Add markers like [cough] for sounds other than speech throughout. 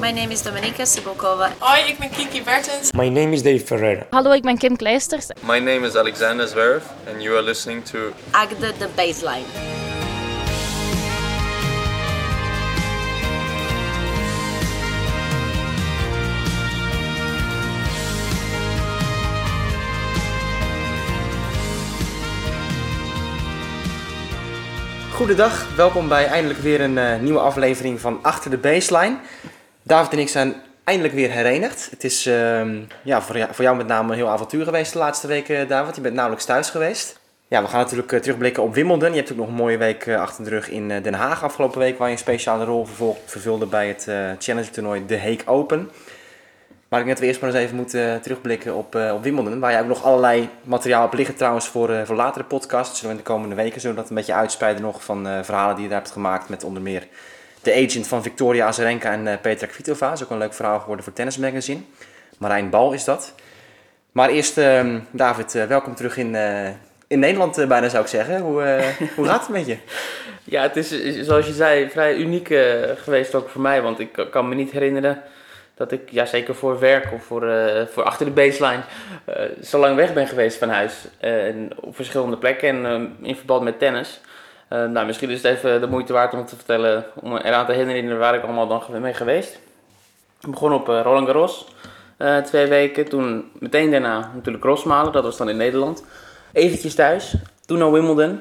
My name is Dominika Sibulkova. Hoi, ik ben Kiki Bertens. My name is Dave Ferreira. Hallo, ik ben Kim Kleisters. My name is Alexander Zverev, and you are listening to Agde the Baseline. Goedendag, welkom bij eindelijk weer een eh, nieuwe aflevering van Achter de Baseline. David en ik zijn eindelijk weer herenigd. Het is ehm, ja, voor, jou, voor jou met name een heel avontuur geweest de laatste weken, David. Je bent nauwelijks thuis geweest. Ja, we gaan natuurlijk eh, terugblikken op Wimbledon. Je hebt ook nog een mooie week eh, achter de rug in eh, Den Haag afgelopen week, waar je een speciale rol vervulde bij het Challenger toernooi The Hague Open. Maar ik net weer eerst maar eens even moeten terugblikken op, eh, op Wimbledon. Waar jij ook nog allerlei materiaal op liggen trouwens voor, voor latere podcasts. Zullen we in de komende weken zullen we dat een beetje uitspreiden nog van verhalen die je daar hebt gemaakt. Met onder meer de agent van Victoria Azarenka en eh, Petra Kvitova. Is ook een leuk verhaal geworden voor Tennis Magazine. Marijn Bal is dat. Maar eerst, ehm, David, eh, welkom terug in, eh, in Nederland bijna zou ik zeggen. Hoe, hoe gaat het met je? [laughs] Ja, het is zoals je zei vrij uniek geweest ook voor mij. Want ik kan- me niet herinneren dat ik, ja, zeker voor werk of voor, voor achter de baseline, zo lang weg ben geweest van huis. Op verschillende plekken en eh, in verband met tennis. Eh, nou, misschien is het even de moeite waard om te vertellen, om eraan te herinneren waar ik allemaal dan mee geweest. Ik begon op eh, Roland Garros, eh, twee weken. Toen meteen daarna natuurlijk Rosmalen, dat was dan in Nederland. Eventjes thuis, toen naar Wimbledon.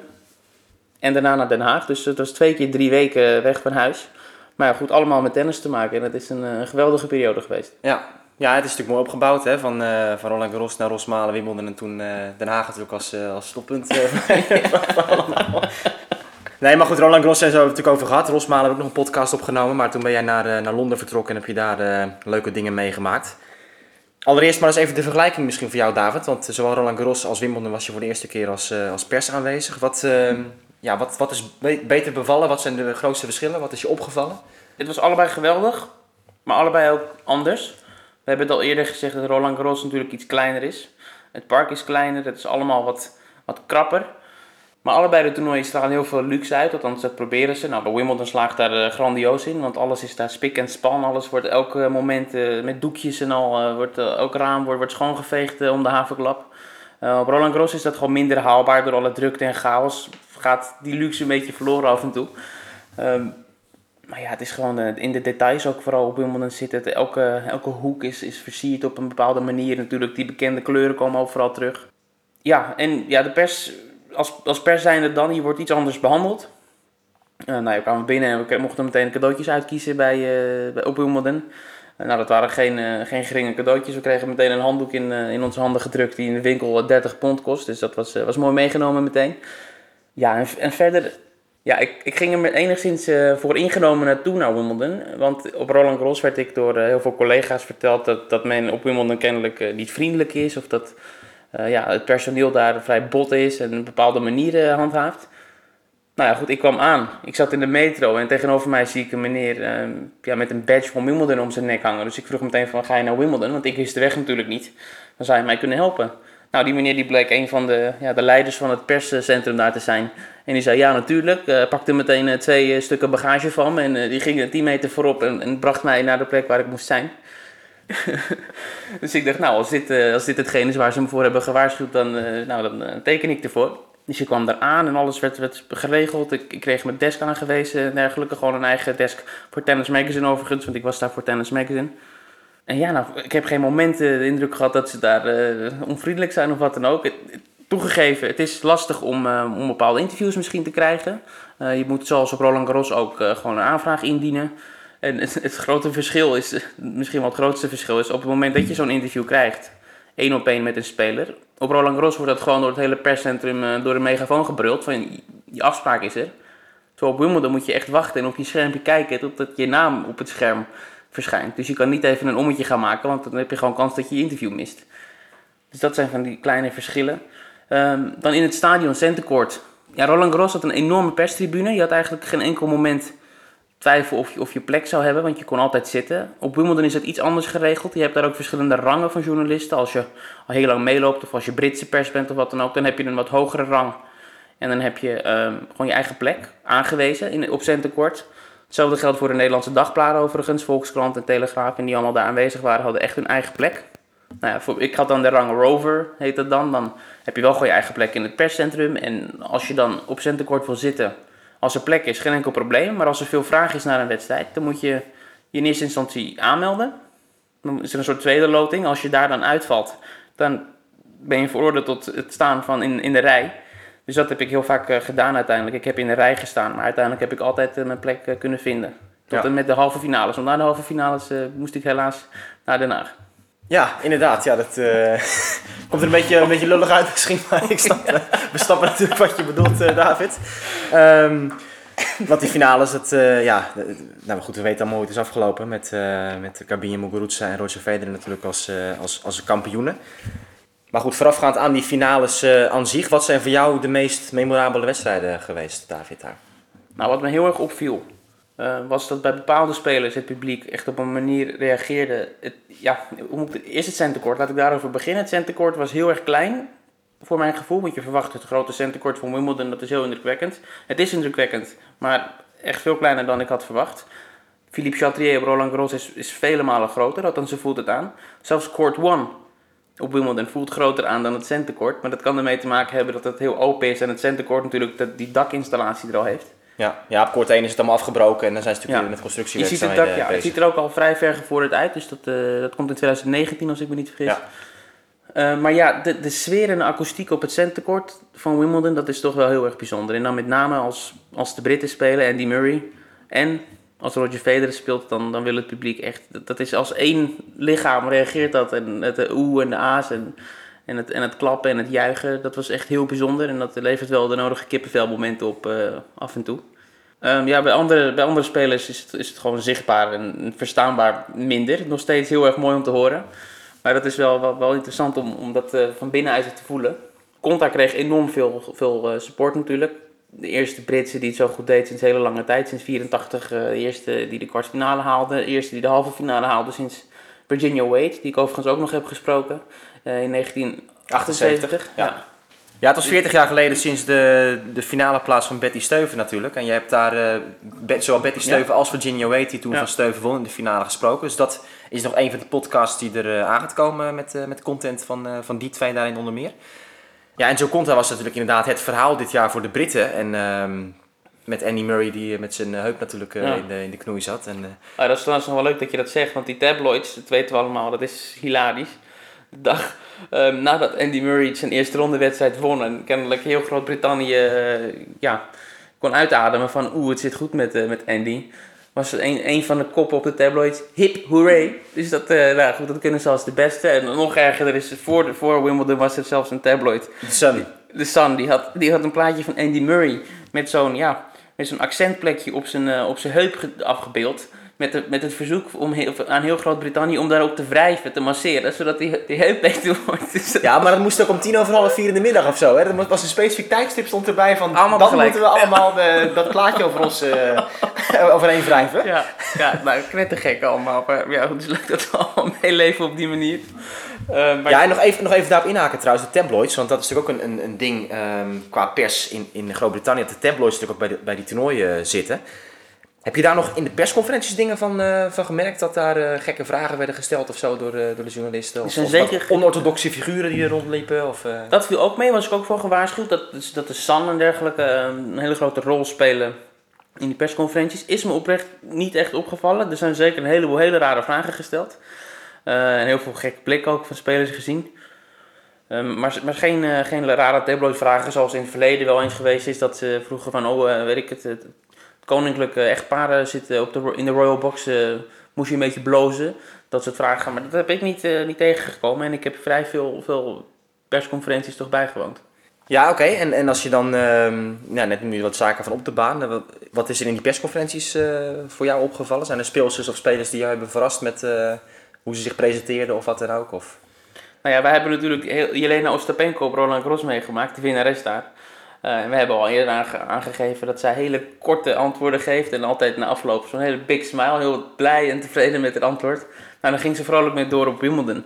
En daarna naar Den Haag. Dus het was twee keer drie weken weg van huis. Maar ja, goed, allemaal met tennis te maken. En het is een, geweldige periode geweest. Ja. ja, het is natuurlijk mooi opgebouwd. Hè? Van, eh, van Roland Garros naar Rosmalen, Wimbledon en toen Den Haag natuurlijk als, eh, als stoppunt. [laughs] nee, maar goed, Roland Garros en zo hebben we het natuurlijk over gehad. Rosmalen heb ik nog een podcast opgenomen. Maar toen ben jij naar, eh, naar Londen vertrokken en heb je daar eh, leuke dingen meegemaakt. Allereerst maar eens even de vergelijking misschien voor jou, David. Want zowel Roland Garros als Wimbledon was je voor de eerste keer als, eh, als pers aanwezig. Wat, eh, ja, wat, wat is be- beter bevallen? Wat zijn de grootste verschillen? Wat is je opgevallen? Het was allebei geweldig, maar allebei ook anders. We hebben het al eerder gezegd dat Roland Garros natuurlijk iets kleiner is. Het park is kleiner, het is allemaal wat, wat krapper. Maar allebei de toernooien stralen heel veel luxe uit, althans dat proberen ze. Nou, bij Wimbledon slaagt daar eh, grandioos in, want alles is daar spik en span. Alles wordt elk eh, moment eh, met doekjes en al, wordt, elk raam wordt, schoongeveegd om de haverklap. Eh, op Roland Garros is dat gewoon minder haalbaar door alle drukte en chaos. Gaat die luxe een beetje verloren af en toe. Ehm, maar ja, het is gewoon in de details ook vooral op Wimbledon zit het. Elke, elke hoek is, is versierd op een bepaalde manier. Natuurlijk, die bekende kleuren komen overal terug. Ja, en ja, de pers, als, als pers zijnde dan, je wordt iets anders behandeld. Eh nou, we kwamen binnen en we mochten meteen cadeautjes uitkiezen bij, eh bij Wimbledon. Eh, nou, dat waren geen, geen geringe cadeautjes. We kregen meteen een handdoek in, in onze handen gedrukt die in de winkel 30 pond kost. Dus dat was, was mooi meegenomen meteen. Ja, en, verder ja, ik, ik ging er enigszins voor ingenomen naartoe naar Wimbledon. Want op Roland Garros werd ik door heel veel collega's verteld dat, dat men op Wimbledon kennelijk niet vriendelijk is. Of dat eh, ja, het personeel daar vrij bot is en een bepaalde manier eh, handhaaft. Nou ja, goed, ik kwam aan. Ik zat in de metro en tegenover mij zie ik een meneer eh, ja, met een badge van Wimbledon om zijn nek hangen. Dus ik vroeg meteen van, ga je naar Wimbledon? Want ik wist de weg natuurlijk niet. Dan zou je mij kunnen helpen. Nou, die meneer die bleek een van de, ja, de leiders van het perscentrum daar te zijn. En die zei, ja natuurlijk, eh, pakte meteen eh, twee stukken bagage van me. En die ging 10 meter voorop en, en bracht mij naar de plek waar ik moest zijn. [laughs] dus ik dacht, nou, als dit, eh, als dit hetgeen is waar ze me voor hebben gewaarschuwd, dan, eh, nou, dan eh, teken ik ervoor. Dus je kwam daar aan en alles werd, werd geregeld. Ik, ik kreeg mijn desk aangewezen en dergelijke. Gewoon een eigen desk voor Tennis Magazine overigens, want ik was daar voor Tennis Magazine. En ja, nou, ik heb geen moment de indruk gehad dat ze daar onvriendelijk zijn of wat dan ook. Toegegeven, het is lastig om, om bepaalde interviews misschien te krijgen. Je moet zoals op Roland Garros ook gewoon een aanvraag indienen. En het, het grote verschil is, misschien wel het grootste verschil is, op het moment dat je zo'n interview krijgt, één op één met een speler. Op Roland Garros wordt dat gewoon door het hele perscentrum eh, door een megafoon gebruld van je afspraak is er. Terwijl op Wimbledon moet je echt wachten en op je schermpje kijken totdat je naam op het scherm verschijnt. Dus je kan niet even een ommetje gaan maken, want dan heb je gewoon kans dat je je interview mist. Dus dat zijn van die kleine verschillen. Ehm, dan in het stadion Centercourt. Ja, Roland Garros had een enorme perstribune. Je had eigenlijk geen enkel moment twijfel of je, of je plek zou hebben, want je kon altijd zitten. Op Wimbledon is het iets anders geregeld. Je hebt daar ook verschillende rangen van journalisten. Als je al heel lang meeloopt of als je Britse pers bent of wat dan ook, dan heb je een wat hogere rang. En dan heb je ehm, gewoon je eigen plek aangewezen in, op Centercourt. Hetzelfde geldt voor de Nederlandse dagbladen overigens. Volkskrant en Telegraaf en die allemaal daar aanwezig waren, hadden echt hun eigen plek. Nou ja, voor, ik had dan de rang rover, heet dat dan. Dan heb je wel gewoon je eigen plek in het perscentrum. En als je dan op centenkort wil zitten, als er plek is, geen enkel probleem. Maar als er veel vraag is naar een wedstrijd, dan moet je je in eerste instantie aanmelden. Dan is er een soort tweede loting. Als je daar dan uitvalt, dan ben je veroordeeld tot het staan van in, in de rij. Dus dat heb ik heel vaak eh, gedaan uiteindelijk. Ik heb in de rij gestaan, maar uiteindelijk heb ik altijd eh, mijn plek eh, kunnen vinden. Tot Ja. en met de halve finales. Want na de halve finales moest ik helaas naar Den Haag. Ja, inderdaad. Ja, dat eh, [laughs] komt er een beetje, een beetje lullig uit misschien, maar ik we snappen natuurlijk wat je bedoelt, eh, David. Ehm want die finales, dat, eh, ja, nou goed, we weten allemaal hoe het is afgelopen met, met Garbine Muguruza en Roger Federer natuurlijk als, als, als kampioenen. Maar goed, voorafgaand aan die finales aan zich, wat zijn voor jou de meest memorabele wedstrijden geweest, David, daar? Nou, wat me heel erg opviel, was dat bij bepaalde spelers het publiek echt op een manier reageerde. Het, ja, eerst het centekort, laat ik daarover beginnen. Het centekort was heel erg klein, voor mijn gevoel, want je verwacht het grote centekort van Wimbledon, dat is heel indrukwekkend. Het is indrukwekkend, maar echt veel kleiner dan ik had verwacht. Philippe Chatrier op Roland Garros is, is vele malen groter, althans ze voelt het aan. Zelfs Court 1 op Wimbledon voelt groter aan dan het centekort, maar dat kan ermee te maken hebben dat het heel open is en het centekort natuurlijk dat die dakinstallatie er al heeft. Ja, ja, op kort 1 is het allemaal afgebroken en dan zijn ze natuurlijk Ja. met Je ziet het, dak, ja, het ziet er ook al vrij ver gevorderd uit, dus dat, eh, dat komt in 2019 als ik me niet vergis. Ja. Eh, maar ja, de, de sfeer en de akoestiek op het centekort van Wimbledon, dat is toch wel heel erg bijzonder. En dan met name als, als de Britten spelen, Andy Murray. En als Roger Federer speelt, dan, dan wil het publiek echt... Dat, dat is als één lichaam reageert dat. En het de oe en de a's en, en, het, en het klappen en het juichen. Dat was echt heel bijzonder. En dat levert wel de nodige kippenvelmomenten op eh, af en toe. Ehm, ja, bij andere, bij andere spelers is het, is het gewoon zichtbaar en verstaanbaar minder. Nog steeds heel erg mooi om te horen. Maar dat is wel, wel, interessant om, om dat eh, van binnenuit te voelen. Conta kreeg enorm veel, veel eh, support natuurlijk. De eerste Britse die het zo goed deed sinds hele lange tijd. Sinds 84 eh, de eerste die de kwartfinale haalde. De eerste die de halve finale haalde sinds Virginia Wade. Die ik overigens ook nog heb gesproken in 1978. ja. Ja, het was 40 jaar geleden sinds de, de finale plaats van Betty Steuven natuurlijk. En je hebt daar eh, Bet- zowel Betty Steuven als Virginia Wade, die toen Ja. van Steuven won in de finale gesproken. Dus dat is nog een van de podcasts die er eh, aan gaat komen met, eh, met content van, eh, van die twee daarin onder meer. Ja, en Joe Conta was natuurlijk inderdaad het verhaal dit jaar voor de Britten. En ehm, met Andy Murray die eh, met zijn eh, heup natuurlijk eh, Ja. in, de, in de knoei zat. En, eh, Ah, dat is trouwens nog wel leuk dat je dat zegt, want die tabloids, dat weten we allemaal, dat is hilarisch. De dag ehm, nadat Andy Murray zijn eerste ronde wedstrijd won en kennelijk heel Groot-Brittannië eh, ja, kon uitademen van oeh, het zit goed met, eh, met Andy, was een, een van de koppen op de tabloids, hip, hooray. Dus dat, eh, nou goed, dat kunnen ze als de beste. En nog erger, er is voor, de, voor Wimbledon was er zelfs een tabloid de Sun. de Sun, die had, die had een plaatje van Andy Murray met zo'n ja, met zo'n accentplekje op zijn, op zijn heup ge- afgebeeld. Met, de, met het verzoek om heel, aan heel Groot-Brittannië om daar ook te wrijven, te masseren, zodat die, die heup beter wordt. Dus [laughs] Ja, maar dat moest ook om tien over half vier in de middag of zo. Hè? Er was een specifiek tijdstip stond erbij van. Allemaal dan moeten we allemaal de, dat plaatje over ons eh [laughs] overheen wrijven. ja, ja, nou, knettergek allemaal. Maar ja, het is leuk dat we allemaal meeleven op die manier. Eh, maar Ja, en nog even, nog even daarop inhaken trouwens, de tabloids. Want dat is natuurlijk ook een, een, een ding ehm, qua pers in, in Groot-Brittannië. Dat de tabloids natuurlijk ook bij, de, bij die toernooien zitten. Heb je daar nog in de persconferenties dingen van, eh, van gemerkt? Dat daar eh, gekke vragen werden gesteld of zo door, eh, door de journalisten? Of, zijn of zeker- onorthodoxe figuren die er rondliepen? Of, Dat viel ook mee, was ik ook voor gewaarschuwd. Dat, dus dat de Sun en dergelijke eh, een hele grote rol spelen in die persconferenties. Is me oprecht niet echt opgevallen. Er zijn zeker een heleboel hele rare vragen gesteld. En heel veel gekke blikken ook van spelers gezien. Ehm, maar, maar geen, eh, geen rare tabloid vragen zoals in het verleden wel eens geweest is. Dat ze vroegen van, oh weet ik het koninklijke echtpaar zit eh, op de, in de Royal Box. eh, moest je een beetje blozen? Dat soort vragen gaan. Maar dat heb ik niet, eh, niet tegengekomen. En ik heb vrij veel, veel persconferenties toch bijgewoond. Ja, oké. En, en als je dan, ehm nou, net nu wat zaken van op de baan. Wat, wat is er in die persconferenties eh, voor jou opgevallen? Zijn er speelsters of spelers die jou hebben verrast met hoe ze zich presenteerden of wat dan ook? Of... Nou ja, wij hebben natuurlijk Jelena Ostapenko op Roland Garros meegemaakt, de winnares daar. Eh, we hebben al eerder aange- aangegeven dat zij hele korte antwoorden geeft. En altijd na afloop zo'n hele big smile, heel blij en tevreden met het antwoord. Nou, dan ging ze vrolijk mee door op Wimbledon.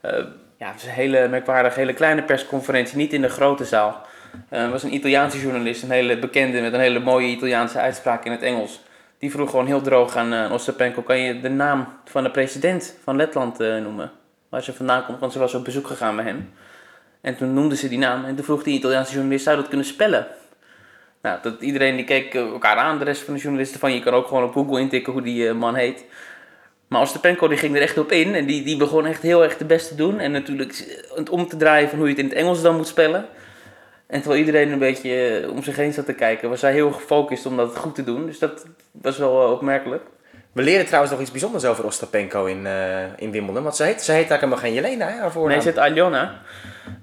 Eh, ja, het is een hele merkwaardige, hele kleine persconferentie, niet in de grote zaal. Eh, Er was een Italiaanse journalist, een hele bekende met een hele mooie Italiaanse uitspraak in het Engels. Die vroeg gewoon heel droog aan uh, Ostapenko, kan je de naam van de president van Letland noemen? Waar ze vandaan komt, want ze was op bezoek gegaan bij hem. En toen noemde ze die naam en toen vroeg die Italiaanse journalist, zou dat kunnen spellen? Nou, dat, iedereen die keek elkaar aan, de rest van de journalisten, van je kan ook gewoon op Google intikken hoe die man heet. Maar Ostapenko die ging er echt op in en die, die begon echt heel erg de best te doen. En natuurlijk het om te draaien van hoe je het in het Engels dan moet spellen. En terwijl iedereen een beetje eh, om zich heen zat te kijken, was hij heel gefocust om dat goed te doen. Dus dat was wel eh, opmerkelijk. We leren trouwens nog iets bijzonders over Ostapenko in, uh, in Wimbledon. Want ze heet, ze heet eigenlijk helemaal geen Jelena, hè, haar Nee, ze heet Aljona.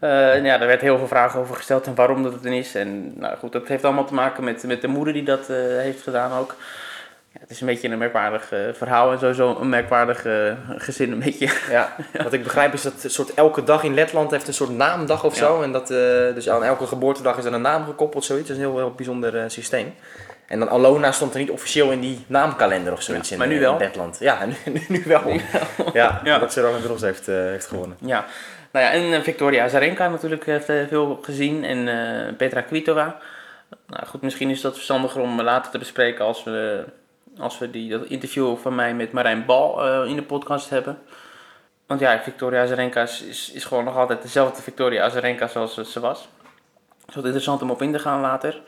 Uh, ja, er werd heel veel vragen over gesteld en waarom dat het er is. En nou goed, dat heeft allemaal te maken met, met de moeder die dat uh, heeft gedaan ook. Ja, het is een beetje een merkwaardig uh, verhaal en sowieso een merkwaardig uh, gezin een beetje. Ja, wat ik begrijp is dat een soort elke dag in Letland heeft een soort naamdag of zo. En dat, uh, dus aan elke geboortedag is er een naam gekoppeld, zoiets. Dat is een heel, heel bijzonder systeem. En dan Alona stond er niet officieel in die naamkalender of zoiets ja, in, maar nu wel. in Letland. Ja, nu, [laughs] nu, nu wel. Nu wel. Ja, ja, dat ze Roland Garros heeft, heeft gewonnen. Ja, nou ja, en Victoria Azarenka natuurlijk heeft veel gezien en Petra Kvitova. Nou goed, misschien is dat verstandiger om later te bespreken als we als we die, dat interview van mij met Marijn Bal in de podcast hebben. Want ja, Victoria Azarenka is, is, is, gewoon nog altijd dezelfde Victoria Azarenka zoals ze was. Het is wat interessant om op in te gaan later.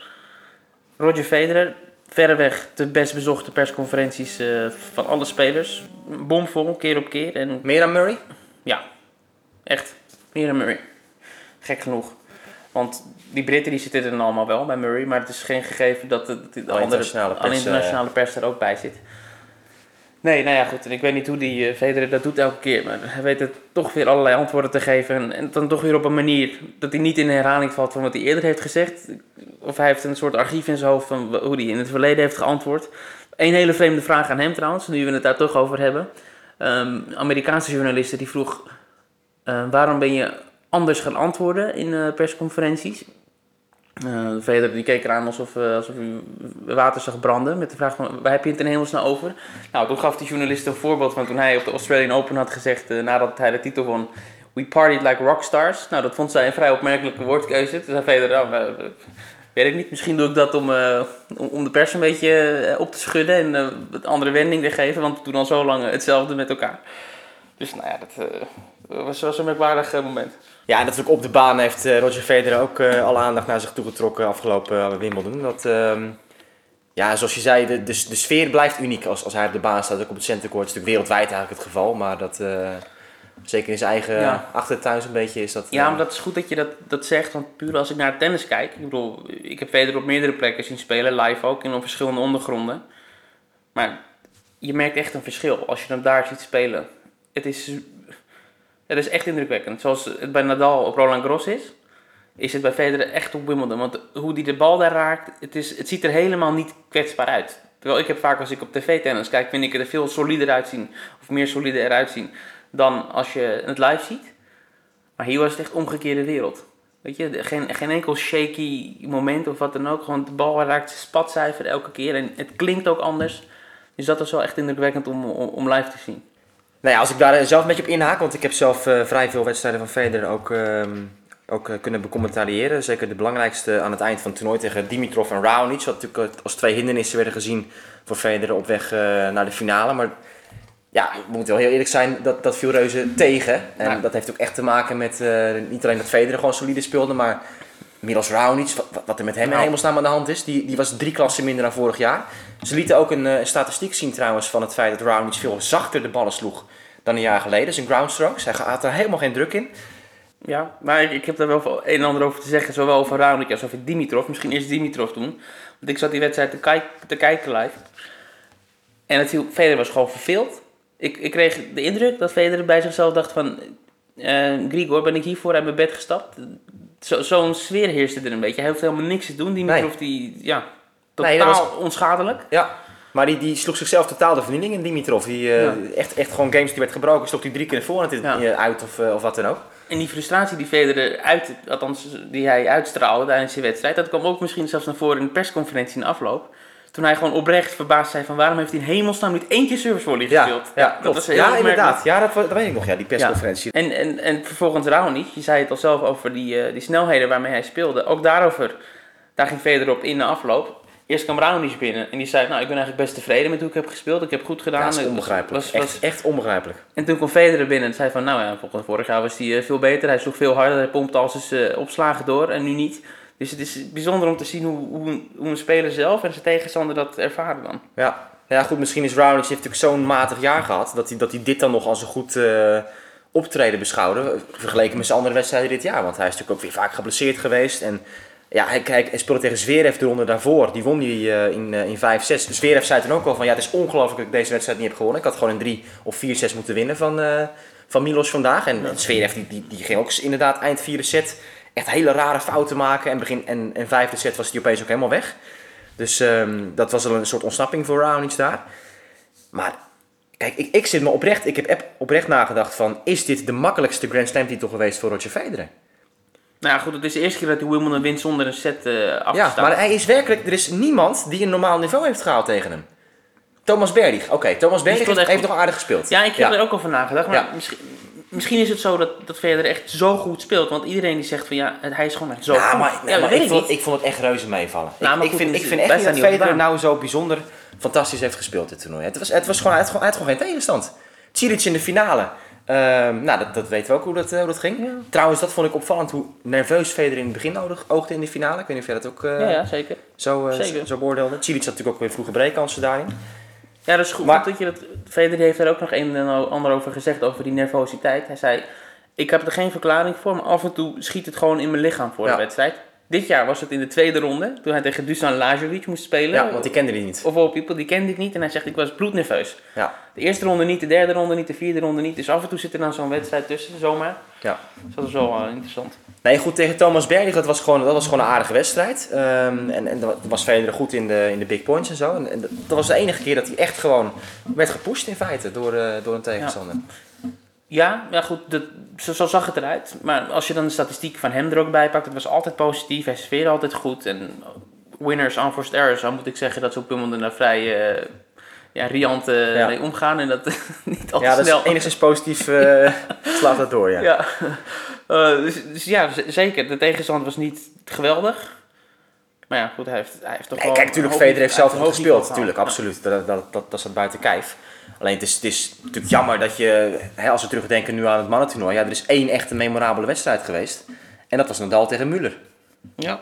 Roger Federer, verreweg de best bezochte persconferenties uh, van alle spelers. Bomvol, keer op keer. En, Meer dan Murray? Ja, echt. Meer dan Murray. Gek genoeg. Want die Britten die zitten er dan allemaal wel bij Murray, maar het is geen gegeven dat de, de andere internationale pers, internationale pers er ook bij zit. Nee, nou ja, goed. En ik weet niet hoe die uh, Federer dat doet elke keer, maar hij weet het toch weer allerlei antwoorden te geven. En, en, dan toch weer op een manier dat hij niet in de herhaling valt van wat hij eerder heeft gezegd. Of hij heeft een soort archief in zijn hoofd van hoe hij in het verleden heeft geantwoord. Eén hele vreemde vraag aan hem trouwens, nu we het daar toch over hebben. Um, Amerikaanse journalisten die vroeg, uh, waarom ben je anders gaan antwoorden in uh, persconferenties? Uh, Veder die keek eraan alsof, alsof hij water zag branden. Met de vraag van, waar heb je het in hemelsnaam over? Nou, toen gaf die journalist een voorbeeld van toen hij op de Australian Open had gezegd... Nadat hij de titel won... We partied like rockstars. Nou, dat vond zij een vrij opmerkelijke woordkeuze. Toen zei Veder, nou, weet ik niet. Misschien doe ik dat om, om, de pers een beetje op te schudden... en het andere wending te geven. Want we doen al zo lang hetzelfde met elkaar. Dus nou ja, dat was, was een merkwaardig moment. Ja, en natuurlijk op de baan heeft uh, Roger Federer ook alle aandacht naar zich toegetrokken afgelopen uh, Wimbledon. Dat, uh, ja, zoals je zei, de, de, de, sfeer blijft uniek als, als hij op de baan staat. Ook op het centercourt. Is natuurlijk wereldwijd eigenlijk het geval. Maar dat, zeker in zijn eigen ja. achtertuin een beetje is dat... Ja, maar dat is goed dat je dat, dat zegt. Want puur als ik naar tennis kijk. Ik bedoel, ik heb Federer op meerdere plekken zien spelen. Live ook, in op verschillende ondergronden. Maar je merkt echt een verschil als je hem daar ziet spelen. Het is het is echt indrukwekkend. Zoals het bij Nadal op Roland Garros is, is het bij Federer echt op Wimbledon. Want hoe die de bal daar raakt, het, is, het ziet er helemaal niet kwetsbaar uit. Terwijl ik heb vaak als ik op tv-tennis kijk, vind ik er veel solider uitzien. Of meer solide eruit zien dan als je het live ziet. Maar hier was het echt omgekeerde wereld. Weet je, geen, geen enkel shaky moment of wat dan ook. Gewoon de bal raakt spatcijfer elke keer en het klinkt ook anders. Dus dat was wel echt indrukwekkend om, om live te zien. Nou ja, als ik daar zelf een beetje op inhaak, want ik heb zelf uh, vrij veel wedstrijden van Federer ook, uh, ook uh, kunnen becommentariëren. Zeker de belangrijkste aan het eind van het toernooi tegen Dimitrov en Raonic. Wat natuurlijk als twee hindernissen werden gezien voor Federer op weg naar de finale. Maar ja, we moeten wel heel eerlijk zijn, dat, dat viel reuze tegen. En ja. dat heeft ook echt te maken met niet alleen dat Federer gewoon solide speelde, maar Milos Raonic, wat, wat er met hem in hemelsnaam aan de hand is, die, die was drie klassen minder dan vorig jaar. Ze lieten ook een, een statistiek zien trouwens van het feit dat Raonic veel zachter de ballen sloeg dan een jaar geleden. Zijn groundstrokes. Hij had er helemaal geen druk in. Ja, maar ik, ik heb daar wel een en ander over te zeggen. Zowel over Raonic als over Dimitrov. Misschien eerst Dimitrov doen. Want ik zat die wedstrijd te, kijk, te kijken live. En het viel, Federer was gewoon verveeld. Ik, ik kreeg de indruk dat Federer bij zichzelf dacht van... Uh, Grigor, ben ik hiervoor uit mijn bed gestapt? Zo'n zo sfeer heerste er een beetje. Hij hoeft helemaal niks te doen. Dimitrov, nee. die, ja, totaal nee, was... onschadelijk. Ja, maar die, die sloeg zichzelf totaal de vernieling in Dimitrov. Die, uh, ja. echt, echt gewoon games die werd gebroken, sloeg hij drie keer voor het ja. uit of, uh, of wat dan ook. En die frustratie die Federer uit, althans die hij uitstraalde tijdens die wedstrijd, dat kwam ook misschien zelfs naar voren in de persconferentie in de afloop. Toen hij gewoon oprecht verbaasd zei van waarom heeft hij in hemelsnaam niet één keer service volley gespeeld. Ja, ja, dat was heel ja inderdaad. Ja, dat, dat weet ik nog, ja, die persconferentie. En, en, en vervolgens Raonic, je zei het al zelf over die, uh, die snelheden waarmee hij speelde. Ook daarover, daar ging Federer op in de afloop. Eerst kwam Raonic binnen en die zei, nou ik ben eigenlijk best tevreden met hoe ik heb gespeeld. Ik heb goed gedaan. Ja, dat is onbegrijpelijk. was- was- Echt, echt onbegrijpelijk. En toen kwam Federer binnen en zei van, nou ja, volgens vorig jaar was hij eh, veel beter. Hij sloeg veel harder, hij pompte al zijn eh, opslagen door en nu niet. Dus het is bijzonder om te zien hoe, hoe, hoe een speler zelf en zijn tegenstander dat ervaren dan. Ja. ja, goed, misschien is Raonic heeft natuurlijk zo'n matig jaar gehad dat hij, dat hij dit dan nog als een goed eh, optreden beschouwde. Vergeleken met zijn andere wedstrijden dit jaar. Want hij is natuurlijk ook weer vaak geblesseerd geweest. En ja, hij, kijk, hij speelde tegen Zverev de ronde daarvoor. Die won hij eh, in, eh, in 5-6. Dus Zverev zei toen ook al van ja, het is ongelooflijk dat ik deze wedstrijd niet heb gewonnen. Ik had gewoon in 3 of 4-6 moeten winnen van, van Milos vandaag. En, en Zverev die, die, die ging ook inderdaad eind vierde set echt hele rare fouten maken. En, begin, en, en vijfde set was hij opeens ook helemaal weg. Dus ehm, dat was wel een soort ontsnapping voor Raonic daar. Maar kijk, ik, ik zit me oprecht, ik heb oprecht nagedacht van, is dit de makkelijkste Grand Slam titel geweest voor Roger Federer? Nou ja, goed, het is de eerste keer dat hij Wimbledon wint zonder een set eh af te Ja, staan. maar hij is werkelijk, er is niemand die een normaal niveau heeft gehaald tegen hem. Thomas Berdych, oké, Thomas speelt heeft, nog aardig gespeeld. Ja, ik heb er ook over nagedacht. Maar Ja. misschien, misschien is het zo dat, dat Federer echt zo goed speelt. Want iedereen die zegt van ja, hij is gewoon echt zo goed. maar, ja, maar ik, ik vond, ik vond het echt reuze meevallen. Nou, ik, maar ik, goed, vind, ik vind echt niet dat Federer nou zo bijzonder fantastisch heeft gespeeld dit toernooi. Het was, het was gewoon, hij, had gewoon, hij had gewoon geen tegenstand. Cilic in de finale. Ehm, nou, dat, dat weten we ook hoe dat, eh, hoe dat ging. Trouwens, dat vond ik opvallend hoe nerveus Federer in het begin oog- oogde in de finale. Ik weet niet of jij dat ook eh, ja, ja, zeker. zo, eh, zeker. zo, zo beoordeelde. Cilic had natuurlijk ook weer vroege breekkansen daarin. Ja, dat is goed, Maar- dat je dat... Federer heeft er ook nog een en ander over gezegd, over die nervositeit. Hij zei, ik heb er geen verklaring voor, maar af en toe schiet het gewoon in mijn lichaam voor Ja. de wedstrijd. Dit jaar was het in de tweede ronde, toen hij tegen Dusan Lajovic moest spelen. Ja, want die kende die niet. Of all people, die kende ik niet. En hij zegt, ik was bloednerveus. Ja, De eerste ronde niet, de derde ronde niet, de vierde ronde niet. Dus af en toe zit er dan zo'n wedstrijd tussen, zomaar. ja. Dus dat is wel eh, interessant. Nee, goed, tegen Thomas Berdych, dat was gewoon, dat was gewoon een aardige wedstrijd. Ehm, en, en dat was Federer goed in de, in de big points en zo. En, en dat dat was de enige keer dat hij echt gewoon werd gepusht in feite door, eh, door een tegenstander. Ja, ja goed, dat, zo, zo zag het eruit. Maar als je dan de statistiek van hem er ook bij pakt, het was altijd positief. Hij serveerde altijd goed. En winners, unforced errors, dan moet ik zeggen dat ze op Wimbledon daar vrij uh, ja, riant uh, Ja. mee omgaan. En dat [laughs] niet al Ja, dat snel... is enigszins positief eh, [laughs] slaat dat door, ja. Ja, Eh, dus, dus ja, zeker. De tegenstand was niet geweldig. Maar ja, goed, hij heeft, hij heeft toch Nee, wel... kijk, natuurlijk, Federer heeft zelf goed hoog gespeeld. Natuurlijk, absoluut. Dat, dat, dat, dat, dat staat buiten kijf. Alleen het is, het is natuurlijk jammer dat je, hè, als we terugdenken nu aan het mannentoernooi, ja, er is één echte memorabele wedstrijd geweest. En dat was Nadal tegen Müller. Ja,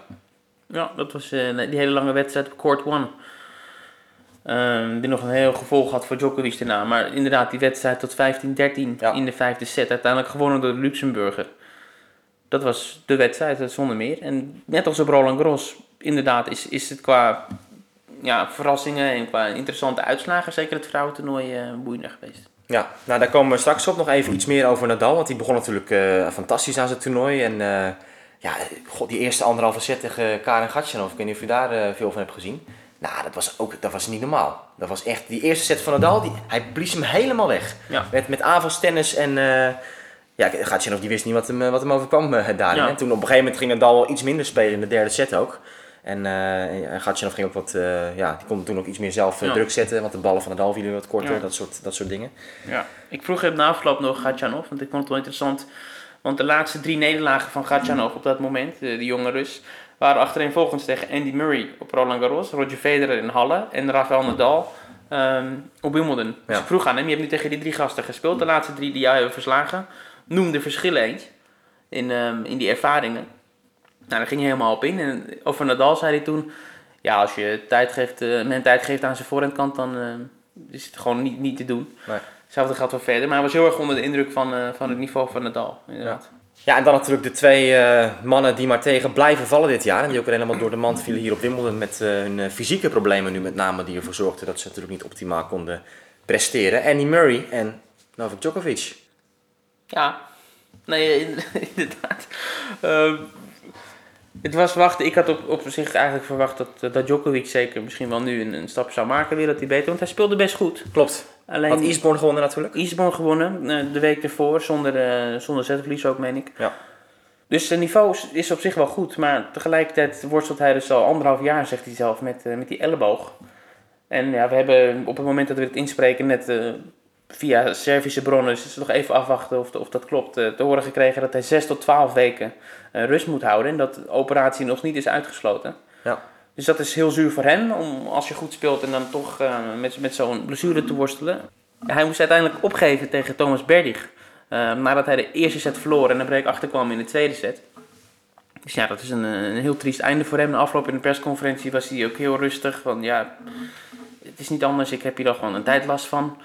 ja dat was eh, die hele lange wedstrijd op Court One. Ehm, die nog een heel gevolg had voor Djokovic daarna. Maar inderdaad, die wedstrijd tot 15-13 Ja. in de vijfde set. Uiteindelijk gewonnen door de Luxemburger. Dat was de wedstrijd, dat zonder meer. En net als op Roland Garros, inderdaad, is, is het qua ja, verrassingen en qua interessante uitslagen, zeker het vrouwentoernooi, eh boeiender geweest. Ja, nou daar komen we straks op nog even iets meer over Nadal. Want die begon natuurlijk eh, fantastisch aan zijn toernooi. En eh, ja, god, die eerste anderhalve set tegen Karen Gatjanov, ik weet niet of je daar veel van hebt gezien. Nou, dat was ook dat was niet normaal. Dat was echt, die eerste set van Nadal, die, hij blies hem helemaal weg. Ja. Met, met aanvalstennis en... ja, Gatjanov die wist niet wat hem, wat hem overkwam daarin. Ja. En toen op een gegeven moment ging Nadal wel iets minder spelen in de derde set ook. En eh en Gatjanov ging ook wat, eh, ja, die kon toen ook iets meer zelf eh, Ja. druk zetten. Want de ballen van Nadal vielen wat korter, Ja. dat, soort, dat soort dingen. Ja. Ik vroeg hem na afloop nog Gatjanov, want ik vond het wel interessant. Want de laatste drie nederlagen van Gatjanov op dat moment, de, de jonge Rus, waren achtereenvolgens tegen Andy Murray op Roland Garros, Roger Federer in Halle en Rafael Nadal ehm, op Wimbledon. Dus ik vroeg aan hem, je hebt nu tegen die drie gasten gespeeld, de laatste drie die jou hebben verslagen. Noem de verschillen eens in, ehm, in die ervaringen. Nou, daar ging hij helemaal op in. En over Nadal zei hij toen, ja, als je tijd geeft, eh men tijd geeft aan zijn voorhandkant, dan eh, is het gewoon niet, niet te doen. Nee. Hetzelfde geldt voor verder. Maar hij was heel erg onder de indruk van, eh, van het niveau van Nadal. Inderdaad. Ja, en dan natuurlijk de twee mannen die maar tegen blijven vallen dit jaar. En die ook weer helemaal door de mand vielen hier op Wimbledon met hun fysieke problemen nu met name. Die ervoor zorgden dat ze natuurlijk niet optimaal konden presteren. Andy Murray en Novak Djokovic. Ja, nee, in- [laughs] inderdaad. Het was wachten. Ik had op, op zich eigenlijk verwacht dat, eh, dat Djokovic zeker misschien wel nu een, een stap zou maken weer. Dat hij beter, want hij speelde best goed. Klopt. Alleen Had Eastbourne gewonnen natuurlijk. Eastbourne gewonnen eh, de week ervoor, zonder, eh zonder zetverlies ook, meen ik. Ja. Dus zijn niveau is- op zich wel goed, maar tegelijkertijd worstelt hij dus al anderhalf jaar, zegt hij zelf, met, met die elleboog. En ja, we hebben op het moment dat we het inspreken net via Servische bronnen, dus het is nog even afwachten of, of dat klopt, eh, te horen gekregen dat hij 6 tot 12 weken eh, rust moet houden en dat de operatie nog niet is uitgesloten. Ja. Dus dat is heel zuur voor hem, om als je goed speelt en dan toch eh, met, met zo'n blessure te worstelen. Hij moest uiteindelijk opgeven tegen Thomas Berdig. nadat hij de eerste set verloor en een break achterkwam in de tweede set. Dus ja, dat is een, een heel triest einde voor hem. De afloop in de persconferentie was hij ook heel rustig. Van ja, het is niet anders, ik heb hier al gewoon een tijd last van.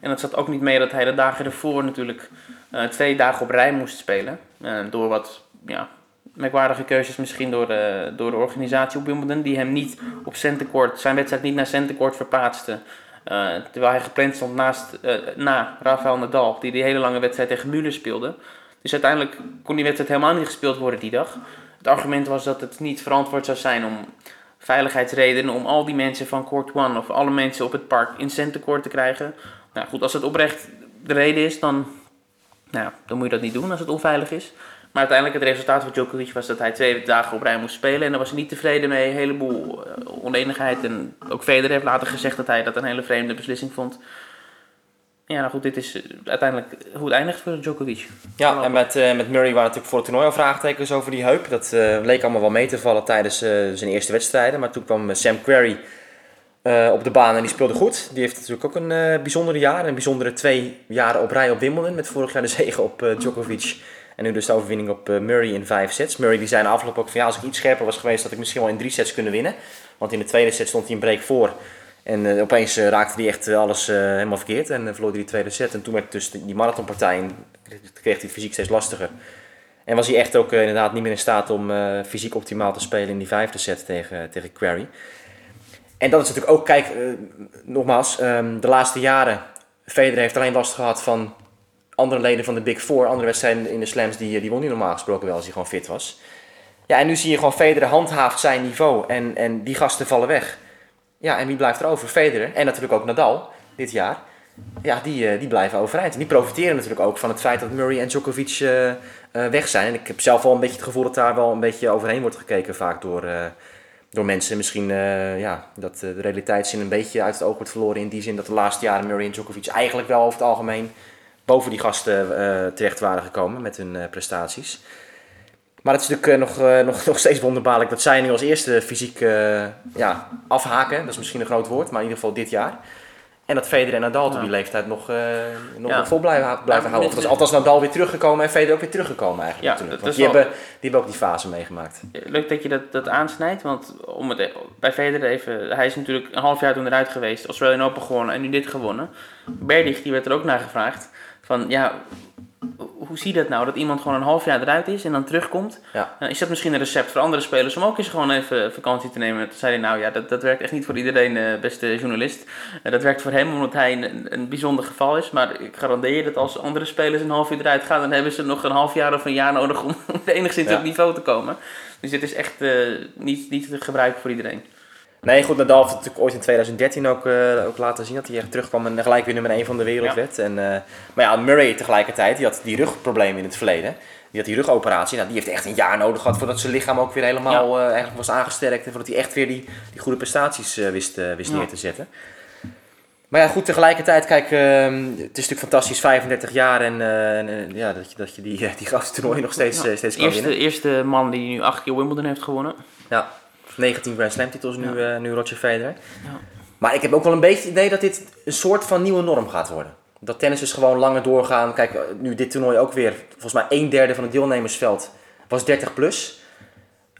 En dat zat ook niet mee dat hij de dagen ervoor natuurlijk eh, twee dagen op rij moest spelen. Eh, door wat ja, merkwaardige keuzes misschien door de, door de organisatie op Wimbledon. Die hem niet op centercourt, zijn wedstrijd niet naar centercourt verpaatste. Eh, terwijl hij gepland stond naast, eh, na Rafael Nadal, die die hele lange wedstrijd tegen Müller speelde. Dus uiteindelijk kon die wedstrijd helemaal niet gespeeld worden die dag. Het argument was dat het niet verantwoord zou zijn om veiligheidsredenen om al die mensen van Court One of alle mensen op het park in centercourt te krijgen. Nou goed, als het oprecht de reden is, dan, nou, dan moet je dat niet doen als het onveilig is. Maar uiteindelijk het resultaat voor Djokovic was dat hij twee dagen op rij moest spelen. En daar was hij niet tevreden mee. Een heleboel eh, oneenigheid. En ook Federer heeft later gezegd dat hij dat een hele vreemde beslissing vond. Ja, nou goed, dit is eh, uiteindelijk hoe het eindigt voor Djokovic. Ja, en met, eh, met Murray waren natuurlijk voor het toernooi al vraagtekens over die heup. Dat leek allemaal wel mee te vallen tijdens zijn eerste wedstrijden. Maar toen kwam Sam Querrey eh, op de baan en die speelde goed. Die heeft natuurlijk ook een eh, bijzondere jaar. Een bijzondere twee jaren op rij op Wimbledon. Met vorig jaar de zege op eh, Djokovic. En nu dus de overwinning op Murray in vijf sets. Murray die zei na afloop ook van ja, als ik iets scherper was geweest, had ik misschien wel in drie sets kunnen winnen. Want in de tweede set stond hij een break voor. En opeens raakte hij echt alles helemaal verkeerd en verloor hij die tweede set. En toen werd dus die marathonpartij, en kreeg hij fysiek steeds lastiger. En was hij echt ook inderdaad niet meer in staat om fysiek optimaal te spelen in die vijfde set tegen, tegen Query. En dat is natuurlijk ook, kijk, eh, nogmaals, ehm, de laatste jaren, Federer heeft alleen last gehad van andere leden van de Big Four, andere wedstrijden in de slams, die, die won hij normaal gesproken wel als hij gewoon fit was. Ja, en nu zie je gewoon Federer handhaaft zijn niveau en, en die gasten vallen weg. Ja, en wie blijft er over? Federer en natuurlijk ook Nadal dit jaar. Ja, die, eh, die blijven overeind. En die profiteren natuurlijk ook van het feit dat Murray en Djokovic eh, eh, weg zijn. En ik heb zelf wel een beetje het gevoel dat daar wel een beetje overheen wordt gekeken vaak door, eh, door mensen. Misschien eh, ja, dat eh, de realiteitszin een beetje uit het oog wordt verloren in die zin dat de laatste jaren Murray en Djokovic eigenlijk wel over het algemeen boven die gasten eh, terecht waren gekomen met hun prestaties. Maar het is natuurlijk nog, nog, nog steeds wonderbaarlijk dat zij nu als eerste fysiek ja, afhaken. Dat is misschien een groot woord, maar in ieder geval dit jaar. En dat Federer en Nadal op Ja. die leeftijd nog, eh, nog, Ja. nog vol blijven, blijven Ja, houden. Of althans Nadal weer teruggekomen en Federer ook weer teruggekomen eigenlijk. Ja, natuurlijk. dat die, wel- hebben, die hebben ook die fase meegemaakt. Leuk dat je dat, dat aansnijdt, want om het e- bij Federer even... Hij is natuurlijk een half jaar toen eruit geweest, Australian Open gewonnen en nu dit gewonnen. Berdig, die werd er ook naar gevraagd. Van, ja, hoe zie je dat nou? Dat iemand gewoon een half jaar eruit is en dan terugkomt. Ja. Uh, is dat misschien een recept voor andere spelers om ook eens gewoon even vakantie te nemen? Toen zei hij, nou ja, dat, dat werkt echt niet voor iedereen, eh, beste journalist. Uh, dat werkt voor hem omdat hij een, een bijzonder geval is. Maar ik garandeer je dat als andere spelers een half uur eruit gaan, dan hebben ze nog een half jaar of een jaar nodig om [laughs] enigszins Ja. op niveau te komen. Dus dit is echt eh, niet, niet te gebruiken voor iedereen. Nee, goed, Nadal heeft het natuurlijk ooit in 2013 ook, eh, ook laten zien dat hij echt terugkwam en gelijk weer nummer 1 van de wereld werd. En, eh, maar ja, Murray tegelijkertijd, die had die rugproblemen in het verleden. Die had die rugoperatie. Nou, die heeft echt een jaar nodig gehad voordat zijn lichaam ook weer helemaal eh, eigenlijk was aangesterkt. En voordat hij echt weer die, die goede prestaties wist, wist neer te zetten. Maar ja, goed, tegelijkertijd, kijk, ehm, het is natuurlijk fantastisch, 35 jaar. En, en, ja, dat je, dat je die, die grote toernooien nog steeds, Ja. steeds kan winnen. Eerste, eerste man die nu acht keer Wimbledon heeft gewonnen. Ja, 19 Grand Slam titels nu, Ja. eh, nu Roger Federer. Ja. Maar ik heb ook wel een beetje het idee dat dit een soort van nieuwe norm gaat worden. Dat tennis dus gewoon langer doorgaan. Kijk, eh, nu dit toernooi ook weer, volgens mij een derde van het deelnemersveld was 30 plus.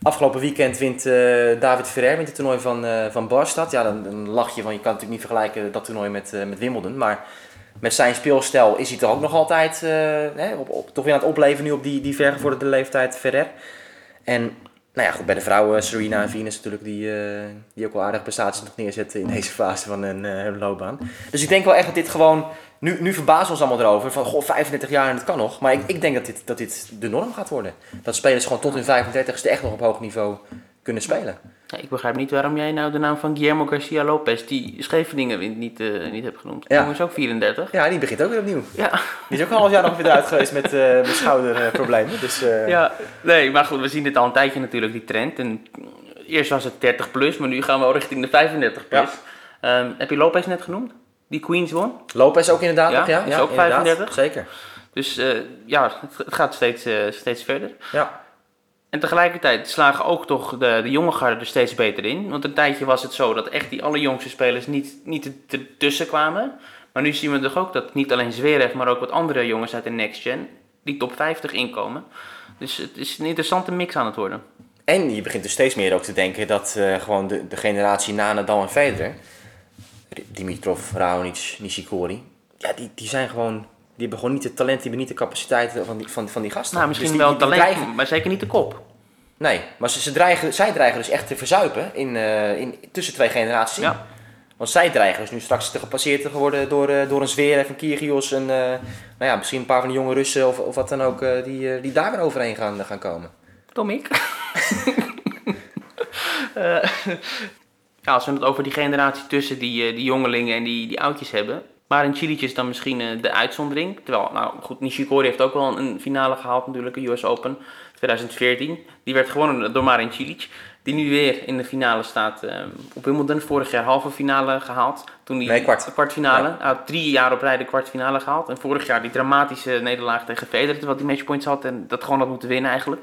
Afgelopen weekend wint eh, David Ferrer wint het toernooi van, van Barstad. Ja, dan, dan lach je van, je kan natuurlijk niet vergelijken dat toernooi met, eh, met Wimbledon. Maar met zijn speelstijl is hij toch ook nog altijd hè, op, op, toch weer aan het opleven nu op die, die vergevorderde leeftijd Ferrer. En nou ja, goed, bij de vrouwen Serena en Venus natuurlijk, die, eh, die ook wel aardige prestaties nog neerzetten in deze fase van hun, eh, hun loopbaan. Dus ik denk wel echt dat dit gewoon, nu, nu verbazen we ons allemaal erover, van goh, 35 jaar en het kan nog. Maar ik, ik denk dat dit, dat dit de norm gaat worden. Dat spelers gewoon tot hun 35ste echt nog op hoog niveau kunnen spelen. Ja, ik begrijp niet waarom jij nou de naam van Guillermo Garcia Lopez, die Scheveningen wint, niet, eh, niet hebt genoemd. Ja. Is ook 34. Ja, die begint ook weer opnieuw. Ja. Die is ook een half jaar nog weer eruit geweest met, eh met schouderproblemen. Dus, eh, ja, nee, maar goed, we zien dit al een tijdje natuurlijk, die trend. En eerst was het 30 plus, maar nu gaan we al richting de 35 plus. Ehm, heb je Lopez net genoemd? Die Queens won. Lopez ook inderdaad Ja, ja. is ook inderdaad. 35. Zeker. Dus ja, het, het gaat steeds, steeds verder. Ja. En tegelijkertijd slagen ook toch de, de jonge garde er steeds beter in. Want een tijdje was het zo dat echt die allerjongste spelers niet, niet er- ertussen kwamen. Maar nu zien we toch ook dat niet alleen Zverev, maar ook wat andere jongens uit de Next Gen die top 50 inkomen. Dus het is een interessante mix aan het worden. En je begint dus steeds meer ook te denken dat eh, gewoon de, de generatie na Nadal en Federer, Dimitrov, Raonic, Nishikori, ja, die, die zijn gewoon, die hebben gewoon niet het talent, die hebben niet de capaciteit van die, van, van die gasten. Nou, misschien Dus die- wel die- die talent, dreigen- maar zeker niet de kop. nee, maar ze, ze dreigen, zij dreigen dus echt te verzuipen in, eh, in, tussen twee generaties. Ja. Want zij dreigen dus nu straks te gepasseerd te worden door, eh, door een Zverev, een Kyrgios en eh, nou ja, misschien een paar van de jonge Russen of, of wat dan ook, die, die daar weer overheen gaan, gaan komen. Tom, ik. [laughs] Eh, ja, als we het over die generatie tussen die, die jongelingen en die, die oudjes hebben. Marin Cilic is dan misschien eh, de uitzondering. Terwijl, nou goed, Nishikori heeft ook wel een finale gehaald natuurlijk, de US Open 2014. Die werd gewonnen door Marin Cilic. Die nu weer in de finale staat eh, op Wimbledon. Vorig jaar halve finale gehaald. Toen die Nee, kwart. kwartfinale. Ja. Hij had drie jaar op rij de kwartfinale gehaald. En vorig jaar die dramatische nederlaag tegen Federer. Terwijl hij matchpoints had en dat gewoon had moeten winnen eigenlijk.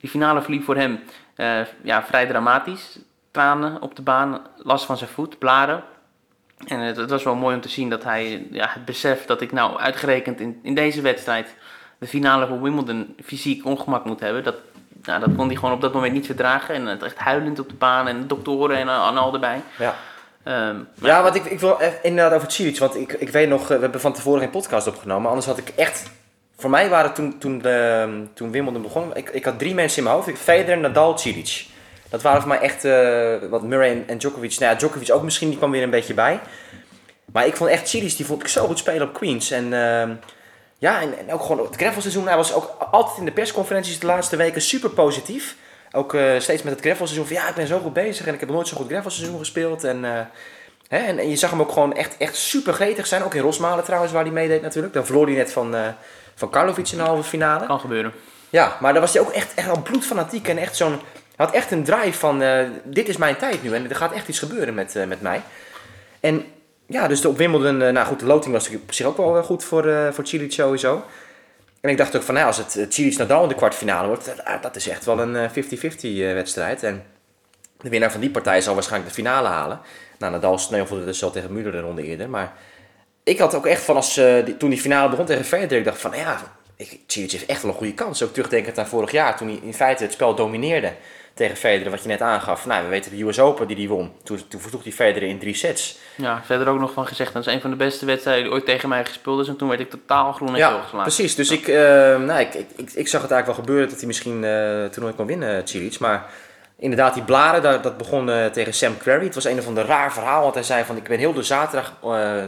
Die finale verliep voor hem eh, ja, vrij dramatisch. Tranen op de baan, last van zijn voet, blaren. En het, het was wel mooi om te zien dat hij ja, het besef dat ik nou uitgerekend in, in deze wedstrijd de finale van Wimbledon fysiek ongemak moet hebben. Dat, nou, dat kon hij gewoon op dat moment niet verdragen. En het echt huilend op de baan en de doktoren en, en al erbij. Ja. Ehm, Ja, want ik, ik wil even inderdaad over Cilic, want ik, ik weet nog, eh, we hebben van tevoren geen podcast opgenomen, anders had ik echt, voor mij waren toen, toen, de, toen Wimbledon begon, ik, ik had drie mensen in mijn hoofd, Ik- Federer, Nadal, Cilic. Dat waren voor mij echt, eh, wat Murray en, en Djokovic, nou ja, Djokovic ook misschien, die kwam weer een beetje bij. Maar ik vond echt Cilic, die vond ik zo goed spelen op Queens. En ehm, ja, en, en ook gewoon het gravelseizoen, hij was ook altijd in de persconferenties de laatste weken super positief. Ook eh, steeds met het gravelseizoen van ja, ik ben zo goed bezig en ik heb nooit zo goed gravelseizoen gespeeld. En, eh, hè, en, en je zag hem ook gewoon echt, echt super gretig zijn. Ook in Rosmalen trouwens, waar hij meedeed natuurlijk. Dan verloor hij net van, van Karlovic in de halve finale. kan gebeuren. Ja, maar daar was hij ook echt, echt al bloedfanatiek en echt zo'n... Had echt een drive van, eh, dit is mijn tijd nu en er gaat echt iets gebeuren met, eh, met mij. En ja, dus op Wimbledon, eh, nou goed, de loting was op zich ook wel goed voor, voor Cilic sowieso. En ik dacht ook van, nou, als het uh, Cilic-Nadal in de kwartfinale wordt, dat, ah, is echt wel een eh, 50-50 eh, wedstrijd. En de winnaar van die partij zal waarschijnlijk de finale halen. Nou, Nadal sneuvelde dus al tegen Müller de ronde eerder, maar ik had ook echt van als, toen die finale begon tegen Federer, ik dacht van, nou ja, ik, Cilic heeft echt wel een goede kans. Ook terugdenkend aan vorig jaar, toen hij in feite het spel domineerde tegen Federer, wat je net aangaf. Nou, we weten de US Open die hij won. Toen, toen versloeg hij Federer in drie sets. Ja, verder ook nog van gezegd, dat is een van de beste wedstrijden die ooit tegen mij gespeeld is. En toen werd ik totaal groen en Ja, geslagen. precies. Dus ik, eh, nou, ik, ik, ik, ik zag het eigenlijk wel gebeuren dat hij misschien eh het toernooi kon winnen, Cilic. Maar inderdaad, die blaren, dat, dat begon eh, tegen Sam Querrey. Het was een of ander raar verhaal, want hij zei van ik ben heel de zaterdag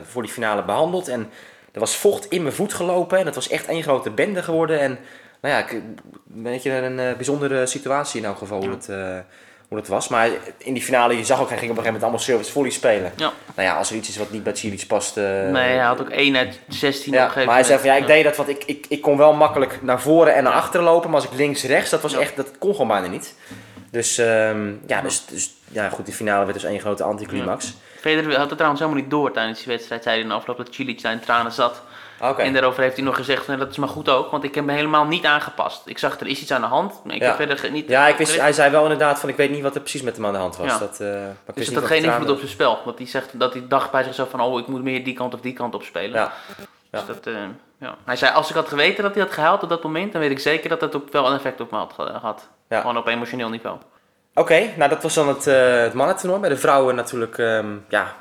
voor die finale behandeld. En er was vocht in mijn voet gelopen en het was echt één grote bende geworden. En nou ja, ik, een beetje een eh, bijzondere situatie in elk geval hoe, het, eh, hoe het was. Maar in die finale, je zag ook, hij ging op een gegeven moment allemaal service volley spelen. Ja. Nou ja, als er iets is wat niet bij Cilic past... eh, Nee, hij had ook 1 uit 16 ja, op een gegeven maar hij zei van ja, ik deed dat, want ik, ik, ik kon wel makkelijk naar voren en naar achteren lopen, maar als ik links-rechts, dat was echt, dat kon gewoon bijna niet. Dus ehm, ja, dus, dus ja, goed, die finale werd dus één grote anticlimax. Federer had het trouwens helemaal niet door tijdens die wedstrijd. Zei hij in de afloop dat daar in tranen zat. En daarover heeft hij nog gezegd, dat is maar goed ook, want ik heb me helemaal niet aangepast. Ik zag er is iets aan de hand, maar ik Ja. heb verder niet... Ja, ik wist, hij zei wel inderdaad van ik weet niet wat er precies met hem aan de hand was. Ja. Dat, eh, maar ik Dus niet had geen invloed op zijn spel. Want hij zegt dat hij dacht bij zichzelf van, oh, ik moet meer die kant of die kant op spelen. Ja. Dus dat, eh, ja. Hij zei, als ik had geweten dat hij had gehaald op dat moment, dan weet ik zeker dat het ook wel een effect op me had ge- gehad. Ja. Gewoon op emotioneel niveau. Oké, nou dat was dan het, eh het mannentoernooi. Bij de vrouwen natuurlijk, ehm, ja,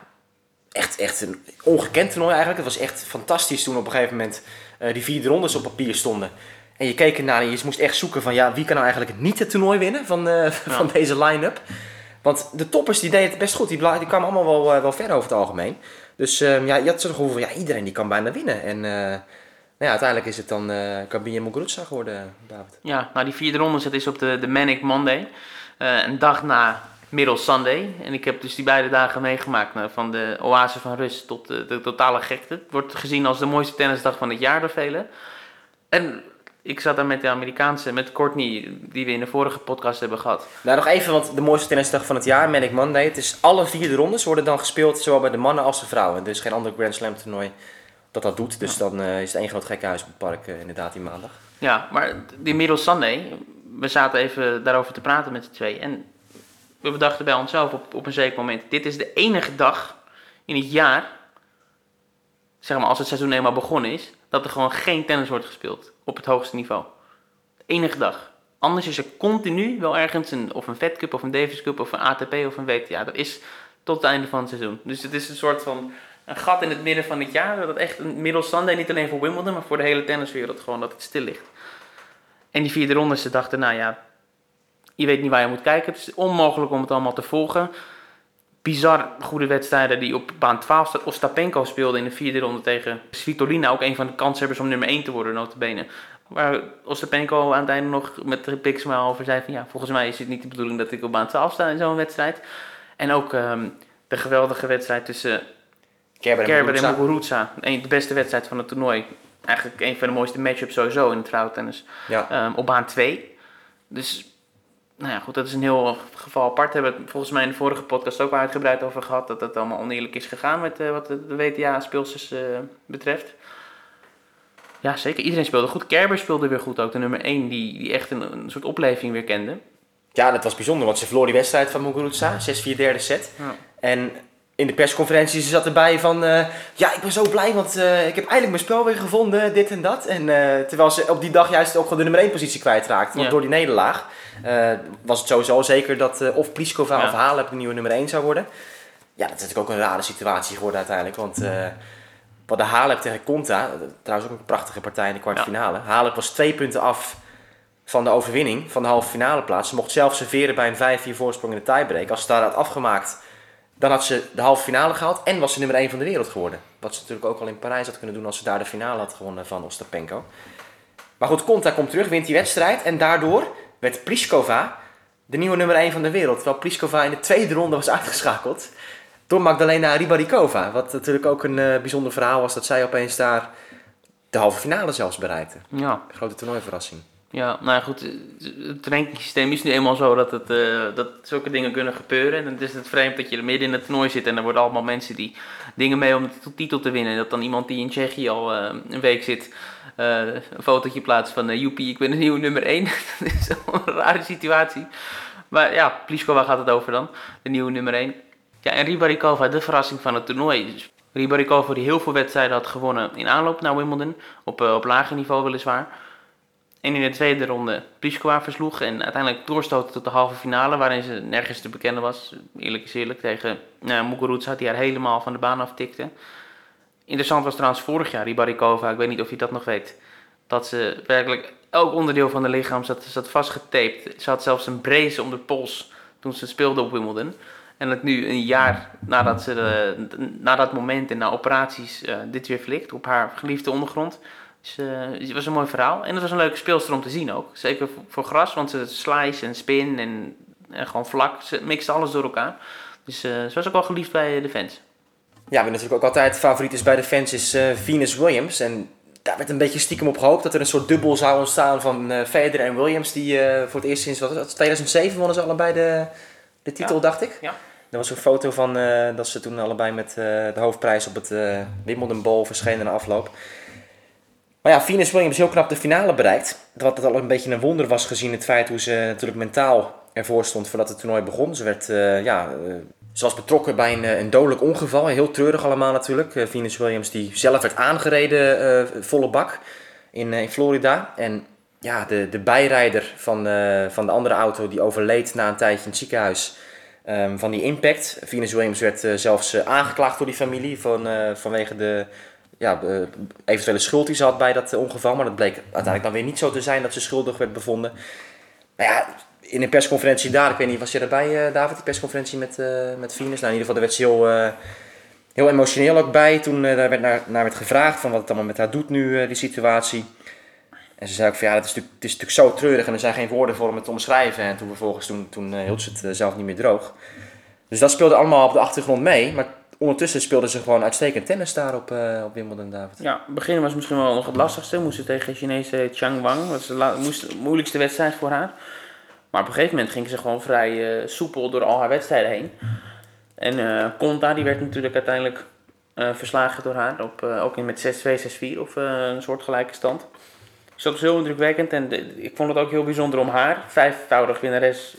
echt, echt een ongekend toernooi eigenlijk. Het was echt fantastisch toen op een gegeven moment eh, die vierde rondes op papier stonden. En je keek ernaar en je moest echt zoeken van, ja, wie kan nou eigenlijk niet het toernooi winnen van, eh, [laughs] van deze line-up. Want de toppers die deden het best goed. Die, die kwamen allemaal wel, eh, wel ver over het algemeen. Dus ehm, ja, je had zo'n gevoel van, ja, iedereen die kan bijna winnen. En nou ja, uiteindelijk is het dan Gabin Muguruza geworden, David. Ja, nou die vierde ronde zit is op de, de Manic Monday. Een dag na Middle Sunday. En ik heb dus die beide dagen meegemaakt. nou, van de oase van rust tot de, de totale gekte. Het wordt gezien als de mooiste tennisdag van het jaar door velen. En ik zat daar met de Amerikaanse, met Courtney, die we in de vorige podcast hebben gehad. Nou, nog even, want de mooiste tennisdag van het jaar, Manic Monday. Het is alle vier de rondes worden dan gespeeld, zowel bij de mannen als de vrouwen. Er is geen ander Grand Slam toernooi dat dat doet. Dus dan eh, is het één groot gekkenhuis op het park, eh, inderdaad, die maandag. Ja, maar die Middle Sunday, we zaten even daarover te praten met z'n twee. En we bedachten bij onszelf op, op een zeker moment: dit is de enige dag in het jaar, zeg maar als het seizoen eenmaal begonnen is, dat er gewoon geen tennis wordt gespeeld op het hoogste niveau. De enige dag. Anders is er continu wel ergens een, of een Fed Cup of een Davis Cup of een ATP of een WTA. Dat is tot het einde van het seizoen. Dus het is een soort van een gat in het midden van het jaar. Dat echt een middelstandaard, niet alleen voor Wimbledon, maar voor de hele tenniswereld gewoon dat het stil ligt. En die vierde ronde, ze dachten, nou ja, je weet niet waar je moet kijken. Het is onmogelijk om het allemaal te volgen. Bizar goede wedstrijden die op baan 12 staat. Ostapenko speelde in de vierde ronde tegen Svitolina. Ook een van de kanshebbers om nummer 1 te worden, notabene. Waar Ostapenko aan het einde nog met de smile over zei van... Ja, volgens mij is het niet de bedoeling dat ik op baan 12 sta in zo'n wedstrijd. En ook ehm, de geweldige wedstrijd tussen Kerber en Kerber en Muguruza. De beste wedstrijd van het toernooi. Eigenlijk een van de mooiste matchups sowieso in het vrouwentennis. Ja. Ehm, op baan 2. Dus, nou ja, goed, dat is een heel geval apart. Hebben we het volgens mij in de vorige podcast ook uitgebreid over gehad. Dat het allemaal oneerlijk is gegaan met eh, wat de, de WTA-speelsters eh, betreft. Ja, zeker. Iedereen speelde goed. Kerber speelde weer goed ook. De nummer 1 die, die echt een, een soort opleving weer kende. Ja, dat was bijzonder, want ze verloor die wedstrijd van Muguruza. 6-4 derde set. Ja. En in de persconferentie ze zat erbij van... eh, ja, ik ben zo blij, want eh, ik heb eindelijk mijn spel weer gevonden, dit en dat. En eh, terwijl ze op die dag juist ook gewoon de nummer 1 positie kwijtraakte. Want Ja. door die nederlaag was het sowieso zeker dat of Pliskova Ja. of Halep de nieuwe nummer 1 zou worden. Ja, dat is natuurlijk ook een rare situatie geworden uiteindelijk. Want wat de Halep tegen Conta, trouwens ook een prachtige partij in de kwartfinale. Halep was twee punten af van de overwinning van de halve finale plaats. Ze mocht zelf serveren bij een 5-4 voorsprong in de tiebreak. Als ze daar had afgemaakt, dan had ze de halve finale gehaald en was ze nummer 1 van de wereld geworden. Wat ze natuurlijk ook al in Parijs had kunnen doen als ze daar de finale had gewonnen van Ostapenko. Maar goed, Conta komt terug, wint die wedstrijd en daardoor werd Pliskova de nieuwe nummer 1 van de wereld. Terwijl Pliskova in de tweede ronde was [laughs] uitgeschakeld door Magdalena Ribarikova. Wat natuurlijk ook een eh, bijzonder verhaal was dat zij opeens daar de halve finale zelfs bereikte. Ja, Grote toernooiverrassing. Ja, nou goed, eh, het rankingsysteem is nu eenmaal zo dat, het, eh, dat zulke dingen kunnen gebeuren. En dan is het vreemd dat je er midden in het toernooi zit en er worden allemaal mensen die dingen mee om de titel- te winnen. En dat dan iemand die in Tsjechië al eh, een week zit, een fotootje plaatst van joepie, ik ben de nieuwe nummer 1. [laughs] dat is een rare situatie. Maar ja, Pliskova gaat het over dan, de nieuwe nummer 1. Ja, en Ribarikova, de verrassing van het toernooi. Ribarikova die heel veel wedstrijden had gewonnen in aanloop naar Wimbledon, op, op lager niveau weliswaar. En in de tweede ronde Pliskova versloeg en uiteindelijk doorstoten tot de halve finale, waarin ze nergens te bekennen was. Eerlijk is eerlijk, tegen nou, Muguruza, die haar helemaal van de baan aftikte. Interessant was trouwens vorig jaar Ribarikova, ik weet niet of je dat nog weet, dat ze werkelijk elk onderdeel van de lichaam zat, zat vastgetaped. Ze had zelfs een brace om de pols toen ze speelde op Wimbledon. En dat nu een jaar nadat ze de, na dat moment en na operaties eh, dit weer flikt op haar geliefde ondergrond. Dus eh, het was een mooi verhaal. En het was een leuke speelster om te zien ook. Zeker voor, gras, want ze slice en spin en, en gewoon vlak. Ze mixte alles door elkaar. Dus eh, ze was ook wel geliefd bij de fans. Ja, wie natuurlijk ook altijd favoriet is bij de fans is eh, Venus Williams. En daar werd een beetje stiekem op gehoopt dat er een soort dubbel zou ontstaan van eh Federer en Williams. Die eh, voor het eerst sinds wat was het, 2007 wonnen ze allebei de, de titel, Ja. dacht ik. Ja. Er was een foto van eh, dat ze toen allebei met eh, de hoofdprijs op het eh Wimbledon Bowl verschenen na afloop. Maar ja, Venus Williams heel knap de finale bereikt. Wat al een beetje een wonder was gezien het feit hoe ze natuurlijk mentaal ervoor stond voordat het toernooi begon. Ze werd, eh, ja, ze was betrokken bij een, eh, een dodelijk ongeval. Heel treurig allemaal natuurlijk. Venus Williams die zelf werd aangereden volle bak in, in Florida. En ja, de, de bijrijder van, van de andere auto die overleed na een tijdje in het ziekenhuis ehm, van die impact. Venus Williams werd zelfs aangeklaagd door die familie van, vanwege de ja, eh, eventuele schuld die ze had bij dat eh, ongeval. Maar dat bleek uiteindelijk dan weer niet zo te zijn dat ze schuldig werd bevonden. Nou ja, in een persconferentie daar, ik weet niet, was je erbij, eh, David, die persconferentie met, eh, met Venus? Nou, in ieder geval, daar werd ze heel, heel emotioneel ook bij toen daar werd naar, naar werd gevraagd van wat het allemaal met haar doet nu, die situatie. En ze zei ook van ja, het is, natuurlijk, het is natuurlijk zo treurig en er zijn geen woorden voor om het te omschrijven. En toen vervolgens, toen, toen hield ze het zelf niet meer droog. Dus dat speelde allemaal op de achtergrond mee. Maar ondertussen speelden ze gewoon uitstekend tennis daar op, eh, op Wimbledon, David. Ja, het begin was misschien wel nog het lastigste. Moesten tegen Chinese Chang Wang. Dat was de, moeilijkste wedstrijd voor haar. Maar op een gegeven moment ging ze gewoon vrij eh, soepel door al haar wedstrijden heen. En eh Conta die werd natuurlijk uiteindelijk verslagen door haar. Op, ook in met 6-2, 6-4 of een soort gelijke stand. Dus dat was heel indrukwekkend en ik vond het ook heel bijzonder om haar, vijfvoudig winnares,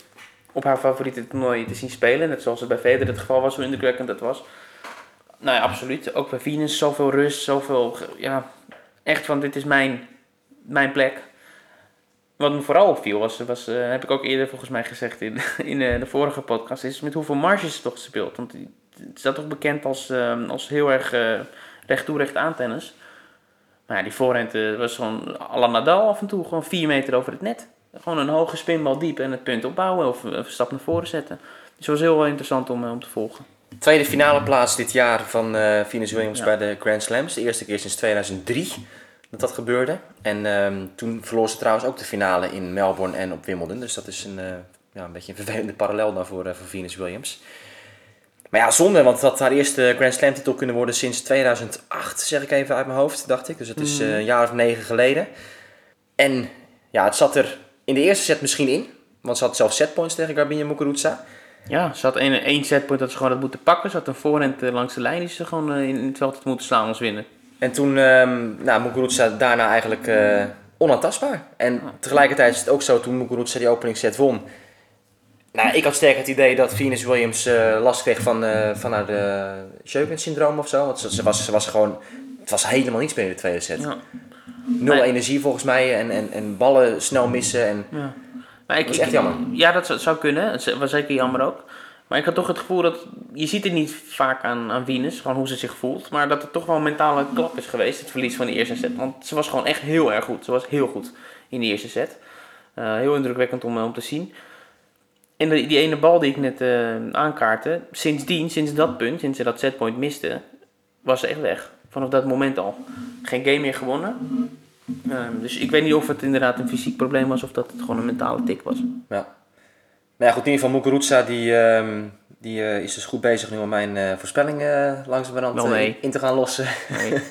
op haar favoriete toernooi te zien spelen. Net zoals het bij Federer het geval was, hoe indrukwekkend dat was. Nou ja, absoluut. Ook bij Venus, zoveel rust, zoveel, ja, echt van dit is mijn, mijn plek. Wat me vooral opviel, was, was eh, heb ik ook eerder volgens mij gezegd in, [laughs] in eh, de vorige podcast, is met hoeveel marges ze toch gespeeld. Want het staat toch bekend als, eh, als heel erg recht toe, recht aan tennis. Maar ja, die voorhand was gewoon la Nadal af en toe, gewoon vier meter over het net. Gewoon een hoge spinbal diep en het punt opbouwen of, een stap naar voren zetten. Dus het was heel interessant om, om te volgen. Tweede finale plaats dit jaar van eh Venus Williams Ja. bij de Grand Slams. De eerste keer sinds 2003 dat dat gebeurde. En ehm, toen verloor ze trouwens ook de finale in Melbourne en op Wimbledon. Dus dat is een, eh, ja, een beetje een vervelende parallel dan voor, eh, voor Venus Williams. Maar ja, zonde, want het had haar eerste Grand Slam titel kunnen worden sinds 2008, zeg ik even uit mijn hoofd, dacht ik. Dus het is eh, een jaar of negen geleden. En ja, het zat er in de eerste set misschien in. Want ze had zelf setpoints tegen Garbine Muguruza. Ja, ze had één, één setpoint dat ze gewoon had moeten pakken. Ze had een voorhand eh, langs de lijn die ze gewoon eh, in het veld had moeten slaan als winnen. En toen, ehm nou, Muguruza daarna eigenlijk eh, onaantastbaar. En tegelijkertijd is het ook zo, toen Muguruza die openingsset won... Nou, ik had sterk het idee dat Venus Williams last kreeg van, eh van haar uh, Sjogren-syndroom of zo. Want ze, ze, was, ze was gewoon... Het was helemaal niets meer in de tweede set. Ja. Nul energie volgens mij en, en, en ballen snel missen. En, Ja. Maar ik, Dat is echt jammer. Ja, dat zou, zou kunnen. Het was zeker jammer ook. Maar ik had toch het gevoel dat... Je ziet het niet vaak aan, aan Venus, gewoon hoe ze zich voelt. Maar dat het toch wel een mentale klap is geweest, het verlies van de eerste set. Want ze was gewoon echt heel erg goed. Ze was heel goed in de eerste set. Eh, heel indrukwekkend om, eh, om te zien. En de- die ene bal die ik net eh, aankaartte, sindsdien, sinds dat punt, sinds ze dat setpoint miste, was ze echt weg. Vanaf dat moment al. Geen game meer gewonnen. Ehm, dus ik weet niet of het inderdaad een fysiek probleem was of dat het gewoon een mentale tik was. ja. Maar ja, goed, in ieder geval Muguruza die, ehm, die eh, is dus goed bezig nu om mijn eh voorspelling eh langzamerhand Wel nee. in te gaan lossen. Nee,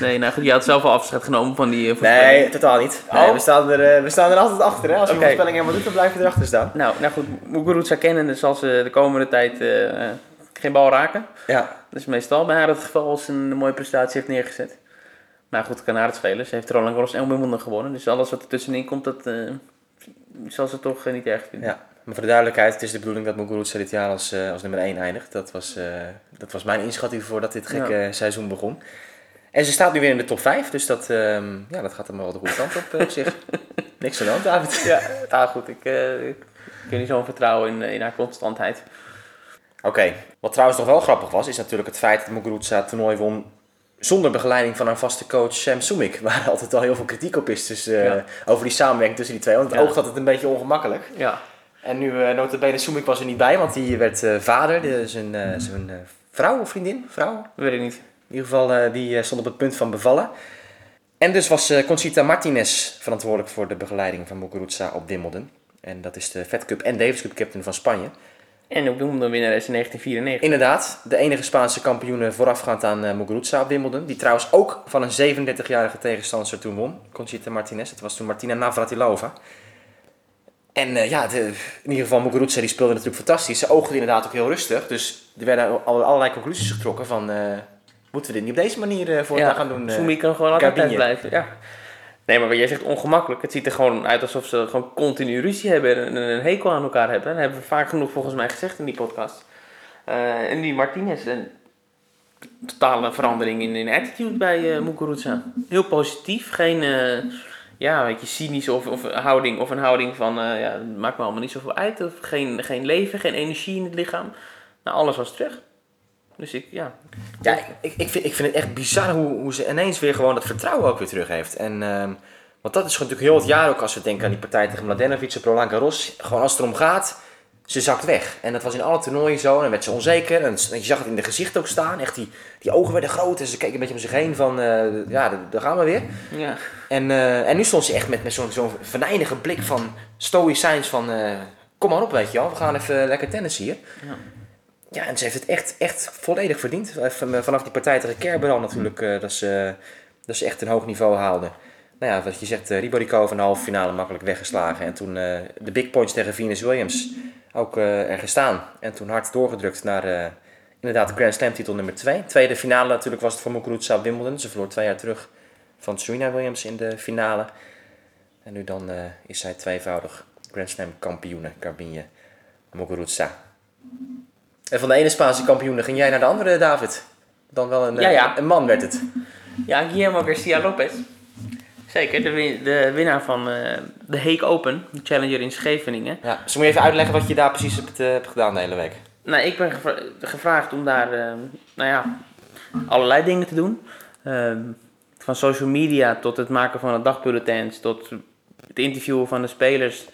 nee nou goed, je had zelf al afscheid genomen van die eh, voorspelling. Nee, totaal niet. Nee, Oh. we, staan er, we staan er altijd achter. Hè? Als je een voorspelling helemaal doet, dan blijf je erachter staan. Nou, nou goed, Muguruza kennen zal ze de komende tijd geen bal raken. Ja, Dat is meestal bij haar het geval als ze een mooie prestatie heeft neergezet. Maar goed, schelen. Ze heeft Roland Garros en Wimbledon gewonnen. Dus alles wat er tussenin komt, dat eh, zal ze toch eh, niet erg vinden. ja. Maar voor de duidelijkheid, het is de bedoeling dat Muguruza dit jaar als, eh, als nummer 1 eindigt. Dat was, dat was mijn inschatting voordat dit gekke seizoen begon. En ze staat nu weer in de top 5, dus dat, ehm, ja, dat gaat hem wel de goede kant op op zich. [laughs] Niks aan de hand, David. Ja, nou goed, ik, eh, ik heb niet zo'n vertrouwen in, in haar constantheid. Oké, wat trouwens nog wel grappig was, is natuurlijk het feit dat Muguruza het toernooi won zonder begeleiding van haar vaste coach Sam Sumik. [laughs] Waar altijd al heel veel kritiek op is dus, eh, Ja. over die samenwerking tussen die twee. Want het Ja. oogt altijd een beetje ongemakkelijk. Ja, En nu, uh, notabene, Sumik was er niet bij, want die werd eh, vader. De, zijn eh, zijn vrouw of vriendin? Vrouw? weet ik niet. In ieder geval, die stond op het punt van bevallen. En dus was Conchita Martinez verantwoordelijk voor de begeleiding van Muguruza op Wimbledon. En dat is de Fed Cup en Davis Cup captain van Spanje. En ook Wimbledon winnares in 1994. Inderdaad, de enige Spaanse kampioene voorafgaand aan uh, Muguruza op Wimbledon. Die trouwens ook van een 37-jarige tegenstander toen won. Conchita Martinez. Dat was toen Martina Navratilova. En uh, ja, de, in ieder geval Muguruza die speelde natuurlijk fantastisch. Ze oogde inderdaad ook heel rustig. Dus er werden al, allerlei conclusies getrokken van... Uh, moeten we dit niet op deze manier voor ja, gaan doen? Sumi kan gewoon altijd blijven. Ja. Nee, maar jij zegt ongemakkelijk. Het ziet er gewoon uit alsof ze gewoon continu ruzie hebben en een hekel aan elkaar hebben. Dat hebben we vaak genoeg volgens mij gezegd in die podcast. Uh, en die Martinez, een totale verandering in, in attitude bij uh. Heel positief, geen uh, ja, weet je, cynisch of, of houding of een houding van uh, ja, maakt me allemaal niet zoveel uit. Of geen, geen leven, geen energie in het lichaam. Nou, alles was terug. Dus ik, ja. Ja, ik, ik, vind, ik vind het echt bizar hoe, hoe ze ineens weer gewoon dat vertrouwen ook weer terug heeft. En, um, want dat is natuurlijk heel het jaar ook als we denken aan die partij tegen Mladenovic op Roland Garros. Gewoon als het erom gaat, ze zakt weg. En dat was in alle toernooien zo. En dan werd ze onzeker. En je zag het in de gezicht ook staan. Echt die, die ogen werden groot. En ze keek een beetje om zich heen van, uh, ja, daar gaan we weer. Ja. En, uh, en nu stond ze echt met, met zo'n zo'n venijnige blik van stoïcijns van... Uh, kom maar op, weet je wel. We gaan even lekker tennis hier. Ja. Ja, en ze heeft het echt, echt volledig verdiend. Vanaf die partij tegen Kerberal natuurlijk, uh, dat, ze, dat ze echt een hoog niveau haalde. Nou ja, wat je zegt, uh, Ribodikova in de halve finale makkelijk weggeslagen. En toen de big points tegen Venus Williams ook er gestaan. En toen hard doorgedrukt naar inderdaad de Grand Slam titel nummer 2. Tweede finale natuurlijk was het voor Muguruza Wimbledon. Ze verloor twee jaar terug van Serena Williams in de finale. En nu dan eh, is zij tweevoudig Grand Slam kampioene, Garbine Muguruza. En van de ene Spaanse kampioene ging jij naar de andere, David? Dan wel een, eh, Ja, ja. een man werd het. Ja, Guillermo Garcia Lopez. Zeker, de, win- de winnaar van eh, de Hague Open, de Challenger in Scheveningen. Ja, dus moet je even uitleggen wat je daar precies hebt, eh, hebt gedaan de hele week. Nou, ik ben gevra- gevraagd om daar, eh, nou ja, allerlei dingen te doen. Ehm, van social media tot het maken van de dagbulletins, tot het interviewen van de spelers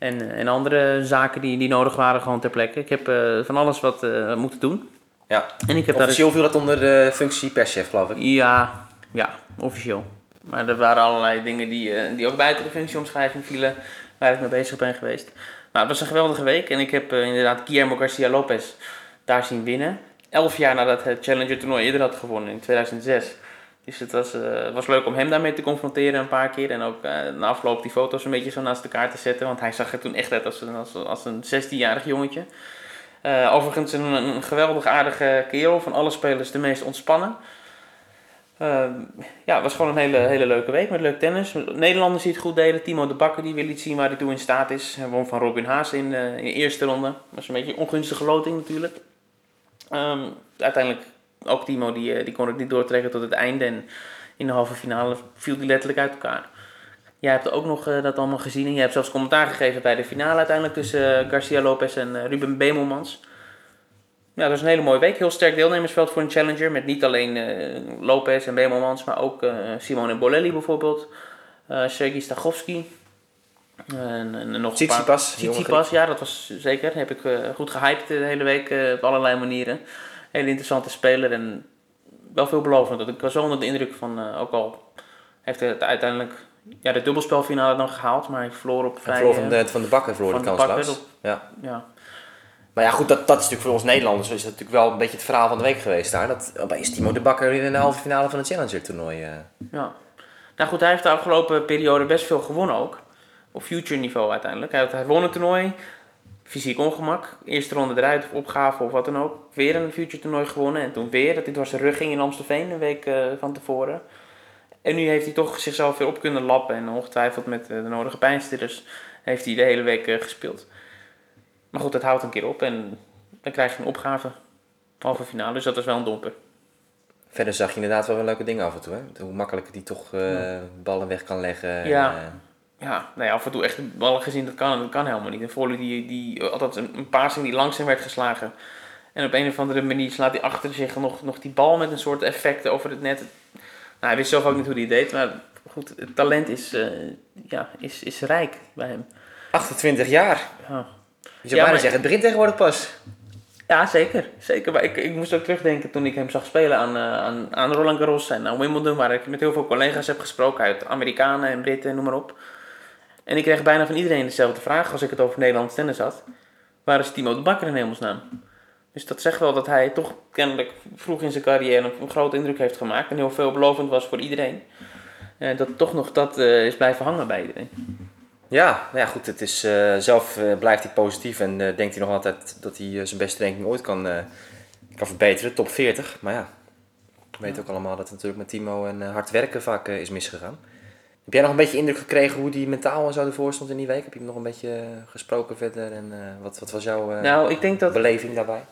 en, en andere zaken die, die nodig waren gewoon ter plekke. Ik heb eh, van alles wat eh, moeten doen. Ja. En ik heb daar Officieel viel dat onder de functie perschef, geloof ik. Ja, ja, officieel. Maar er waren allerlei dingen die, eh, die ook buiten de functieomschrijving vielen, waar ik mee bezig ben geweest. Maar het was een geweldige week en ik heb eh, inderdaad Guillermo Garcia Lopez daar zien winnen. Elf jaar nadat het Challenger toernooi eerder had gewonnen in 2006. Dus het was, eh, was leuk om hem daarmee te confronteren een paar keer. En ook eh na afloop die foto's een beetje zo naast elkaar te zetten. Want hij zag er toen echt uit als een, als, een 16-jarig jongetje. Eh, overigens een, geweldig aardige kerel. Van alle spelers de meest ontspannen. Ehm, ja, het was gewoon een hele, hele leuke week met leuk tennis. Nederlanders die het goed deden. Timo de Bakker die weer liet zien waar hij toe in staat is. Hij won van Robin Haas in, in de eerste ronde. Dat was een beetje een ongunstige loting natuurlijk. Ehm, uiteindelijk ook Timo die, eh, die kon het niet doortrekken tot het einde. En in de halve finale viel die letterlijk uit elkaar. Jij hebt ook nog eh, dat allemaal gezien. En jij hebt zelfs commentaar gegeven bij de finale uiteindelijk tussen eh, Garcia Lopez en Ruben Bemelmans. Ja, dat was een hele mooie week. Heel sterk deelnemersveld voor een challenger. Met niet alleen Lopez en Bemelmans, maar ook Simone Bolelli bijvoorbeeld. Sergei Stachowski. En, en nog. Tsitsipas, Tsitsipas, ja, dat was zeker. Heb ik goed gehyped de hele week op allerlei manieren. Hele interessante speler en wel veelbelovend. Ik was wel onder de indruk van, eh, ook al heeft hij het uiteindelijk ja, de dubbelspelfinale nog gehaald, maar hij verloor op vrij... verloor van eh, de, van de bakker verloor van de op- Ja. ja. Maar ja, goed, dat, dat is natuurlijk voor ons Nederlanders is dat natuurlijk wel een beetje het verhaal van de week geweest daar. Dat opeens Timo de Bakker in de halve finale van het Challenger toernooi. eh. Ja. Nou goed, hij heeft de afgelopen periode best veel gewonnen ook. Op future niveau uiteindelijk. Hij, hij won het toernooi. Fysiek ongemak. Eerste ronde eruit of opgave of wat dan ook. Weer een future toernooi gewonnen. En toen weer dat hij door zijn rug ging in Amstelveen een week eh, van tevoren. En nu heeft hij toch zichzelf weer op kunnen lappen. En ongetwijfeld met eh, de nodige pijnstillers heeft hij de hele week eh, gespeeld. Maar goed, dat houdt een keer op. En dan krijg je een opgave. Halve finale. Dus dat is wel een domper. Verder zag je inderdaad wel weer leuke dingen af en toe. Hè? Hoe makkelijk die toch ballen weg kan leggen. Ja. En, eh, Ja, nee, af en toe echt de ballen gezien, dat kan, dat kan helemaal niet. Een volley die, die altijd een, een passing die langzaam werd geslagen. En op een of andere manier slaat hij achter zich nog, nog die bal met een soort effect over het net. Nou, hij wist zelf ook niet hoe hij deed, maar goed, het talent is, eh, ja, is, is rijk bij hem. 28 jaar. Ja, Je zou Ja, bijna maar- zeggen, het begint tegenwoordig pas. ja zeker. zeker. Maar ik, ik moest ook terugdenken toen ik hem zag spelen aan, eh, aan, aan Roland Garros en aan Wimbledon, waar ik met heel veel collega's heb gesproken uit Amerikanen en Britten, noem maar op. En ik kreeg bijna van iedereen dezelfde vraag als ik het over Nederlands tennis had. Waar is Timo de Bakker in hemelsnaam? Dus dat zegt wel dat hij toch kennelijk vroeg in zijn carrière een, grote indruk heeft gemaakt. En heel veelbelovend was voor iedereen. En dat toch nog dat eh, is blijven hangen bij iedereen. Ja, nou ja, goed. Het is, eh, zelf eh, blijft hij positief en eh, denkt hij nog altijd dat hij eh, zijn beste ranking ooit kan, eh, kan verbeteren. Top 40. Maar ja, we weten ook allemaal dat het natuurlijk met Timo en eh, hard werken vaak eh, is misgegaan. Heb jij nog een beetje indruk gekregen hoe die mentaal en zo ervoor stond in die week? Heb je hem nog een beetje eh, gesproken verder? En eh, wat, wat was jouw eh, Nou, ik denk dat beleving daarbij?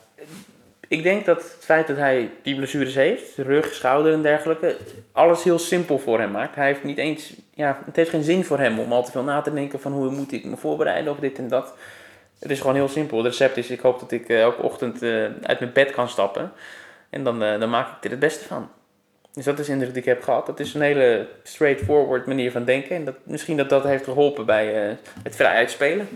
Ik denk dat het feit dat hij die blessures heeft, rug, schouder en dergelijke, alles heel simpel voor hem maakt. Hij heeft niet eens, ja, het heeft geen zin voor hem om al te veel na te denken van hoe moet ik me voorbereiden of dit en dat. Het is gewoon heel simpel. Het recept is, ik hoop dat ik elke ochtend uit mijn bed kan stappen. En dan, dan maak ik er het beste van. Dus dat is de indruk die ik heb gehad. Dat is een hele straightforward manier van denken. En dat, misschien dat dat heeft geholpen bij eh, het vrij uitspelen.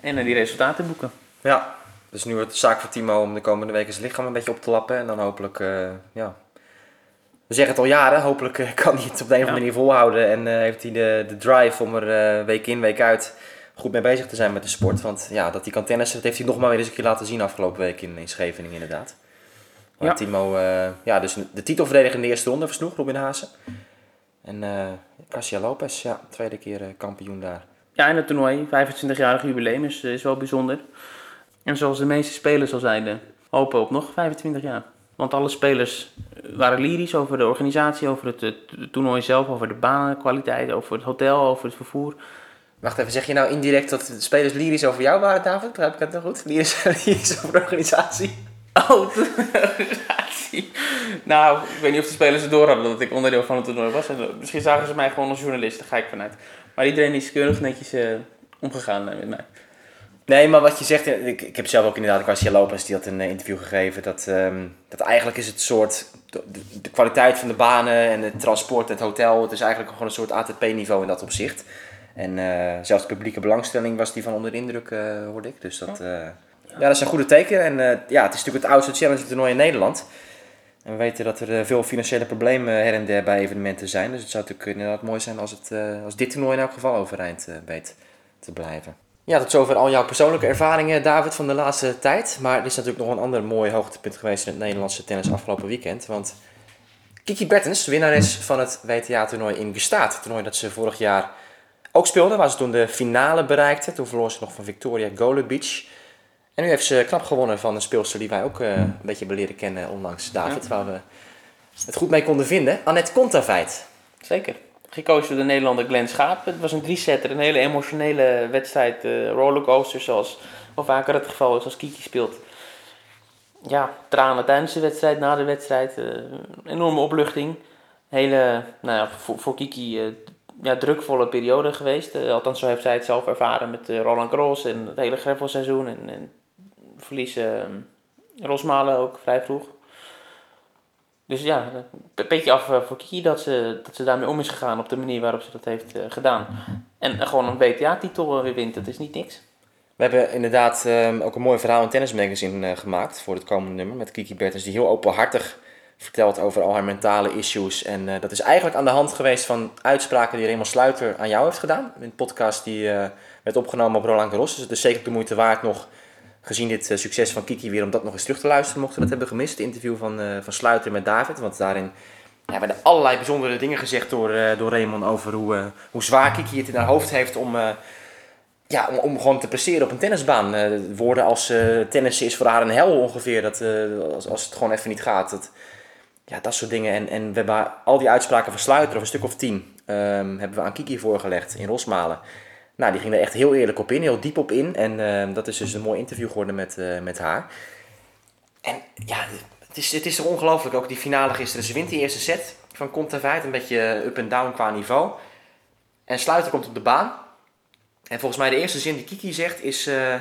En eh, die resultaten boeken. Ja, dus nu wordt het zaak voor Timo om de komende weken zijn lichaam een beetje op te lappen. En dan hopelijk, eh, ja... We zeggen het al jaren, hopelijk kan hij het op de een of andere Ja. manier volhouden. En heeft hij de, de drive om er week in, week uit goed mee bezig te zijn met de sport. Want ja, dat hij kan tennissen, dat heeft hij nog maar weer eens een keer laten zien afgelopen week in, in Scheveningen inderdaad. Waar Ja. Timo, eh, ja, dus de titelverdediger in de eerste ronde versloeg, Robin Haase. En eh Garcia Lopez, ja, tweede keer eh, kampioen daar. Ja, en het toernooi, 25-jarig jubileum, is, is wel bijzonder. En zoals de meeste spelers al zeiden, hopen op nog 25 jaar. Want alle spelers waren lyrisch over de organisatie, over het, het toernooi zelf, over de banenkwaliteit, over het hotel, over het vervoer. Wacht even, zeg je nou indirect dat de spelers lyrisch over jou waren, David? Begrijp ik het nog goed? Lyrisch, [laughs] lyrisch over de organisatie? Oh. Nou, ik weet niet of de spelers het door hadden dat ik onderdeel van het toernooi was. En, eh, misschien zagen ze mij gewoon als journalist, daar ga ik vanuit. Maar iedereen is keurig netjes eh, omgegaan eh, met mij. Nee, maar wat je zegt, ik, ik heb zelf ook inderdaad, Garcia Lopez, die had een interview gegeven, dat, ehm, dat eigenlijk is het soort, de, kwaliteit van de banen en het transport, het hotel, het is eigenlijk gewoon een soort ATP-niveau in dat opzicht. En zelfs de publieke belangstelling was die van onder de indruk, eh, hoorde ik. Dus dat, eh, ja, dat is een goede teken. En eh, ja, het is natuurlijk het oudste Challenger toernooi in Nederland. En we weten dat er eh, veel financiële problemen her en der bij evenementen zijn. Dus het zou natuurlijk inderdaad mooi zijn als, het, eh, als dit toernooi in elk geval overeind eh, weet te blijven. Ja, tot zover al jouw persoonlijke ervaringen, David, van de laatste tijd. Maar er is natuurlijk nog een ander mooi hoogtepunt geweest in het Nederlandse tennis afgelopen weekend. Want Kiki Bertens, winnares van het WTA-toernooi in Gstaad. Het toernooi dat ze vorig jaar ook speelde, waar ze toen de finale bereikte. Toen verloor ze nog van Victoria Golubic. En nu heeft ze knap gewonnen van een speelster die wij ook eh, een beetje hebben leren kennen onlangs, David. Waar we het goed mee konden vinden. Annette Kontaveit. Zeker. Gekozen door de Nederlander Glenn Schaap. Het was een drie-setter, een hele emotionele wedstrijd. eh rollercoaster, zoals wel vaker het geval is als Kiki speelt. Ja, tranen tijdens de wedstrijd, na de wedstrijd. eh, enorme opluchting. Hele, nou ja, voor, voor Kiki ja, drukvolle periode geweest. Althans, zo heeft zij het zelf ervaren met Roland Garros en het hele greffelseizoen. En, en verliezen Rosmalen ook vrij vroeg. Dus ja, een beetje af eh, voor Kiki dat ze, dat ze daarmee om is gegaan op de manier waarop ze dat heeft eh, gedaan. En eh, gewoon een WTA-titel weer wint, dat is niet niks. We hebben inderdaad ehm, ook een mooi verhaal in Tennis Magazine gemaakt voor het komende nummer met Kiki Bertens, die heel openhartig vertelt over al haar mentale issues. En dat is eigenlijk aan de hand geweest van uitspraken die Raymond Sluiter aan jou heeft gedaan. In een podcast die werd opgenomen op Roland Garros. Dus het is zeker de moeite waard nog, gezien dit eh, succes van Kiki weer, om dat nog eens terug te luisteren. Mochten we dat hebben gemist, het interview van, eh, van Sluiter met David. Want daarin ja, werden allerlei bijzondere dingen gezegd door, eh, door Raymond over hoe, hoe zwaar Kiki het in haar hoofd heeft om... ja, om, om gewoon te presteren op een tennisbaan. Eh, woorden als eh tennissen is voor haar een hel ongeveer. Dat, als, als het gewoon even niet gaat. Dat, ja, dat soort dingen. En, en we hebben al die uitspraken van Sluiter, of een stuk of tien, ehm, hebben we aan Kiki voorgelegd in Rosmalen. Nou, die ging er echt heel eerlijk op in, heel diep op in. En ehm, dat is dus een mooi interview geworden met, eh, met haar. En ja, het is, het is toch ongelooflijk. Ook die finale gisteren. Ze wint die eerste set van Kontaveit. Een beetje up en down qua niveau. En Sluiter komt op de baan. En volgens mij de eerste zin die Kiki zegt is... eh,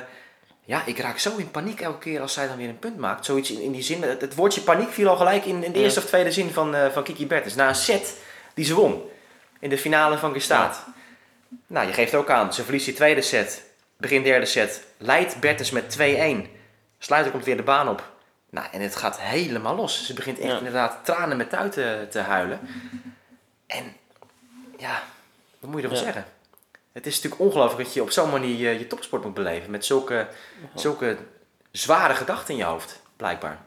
ja, ik raak zo in paniek elke keer als zij dan weer een punt maakt. Zoiets in, in die zin. Het, het woordje paniek viel al gelijk in, in de Ja. eerste of tweede zin van, eh, van Kiki Bertens. Na een set die ze won. In de finale van Gestaat. Nou, je geeft ook aan. Ze verliest die tweede set. Begin derde set. Leidt Bertens met 2-1. Sluiter komt weer de baan op. Nou, en het gaat helemaal los. Ze begint echt Ja. inderdaad tranen met tuiten te huilen. En ja, wat moet je ervan Ja. zeggen? Het is natuurlijk ongelooflijk dat je op zo'n manier je, je topsport moet beleven. Met zulke, zulke zware gedachten in je hoofd, blijkbaar.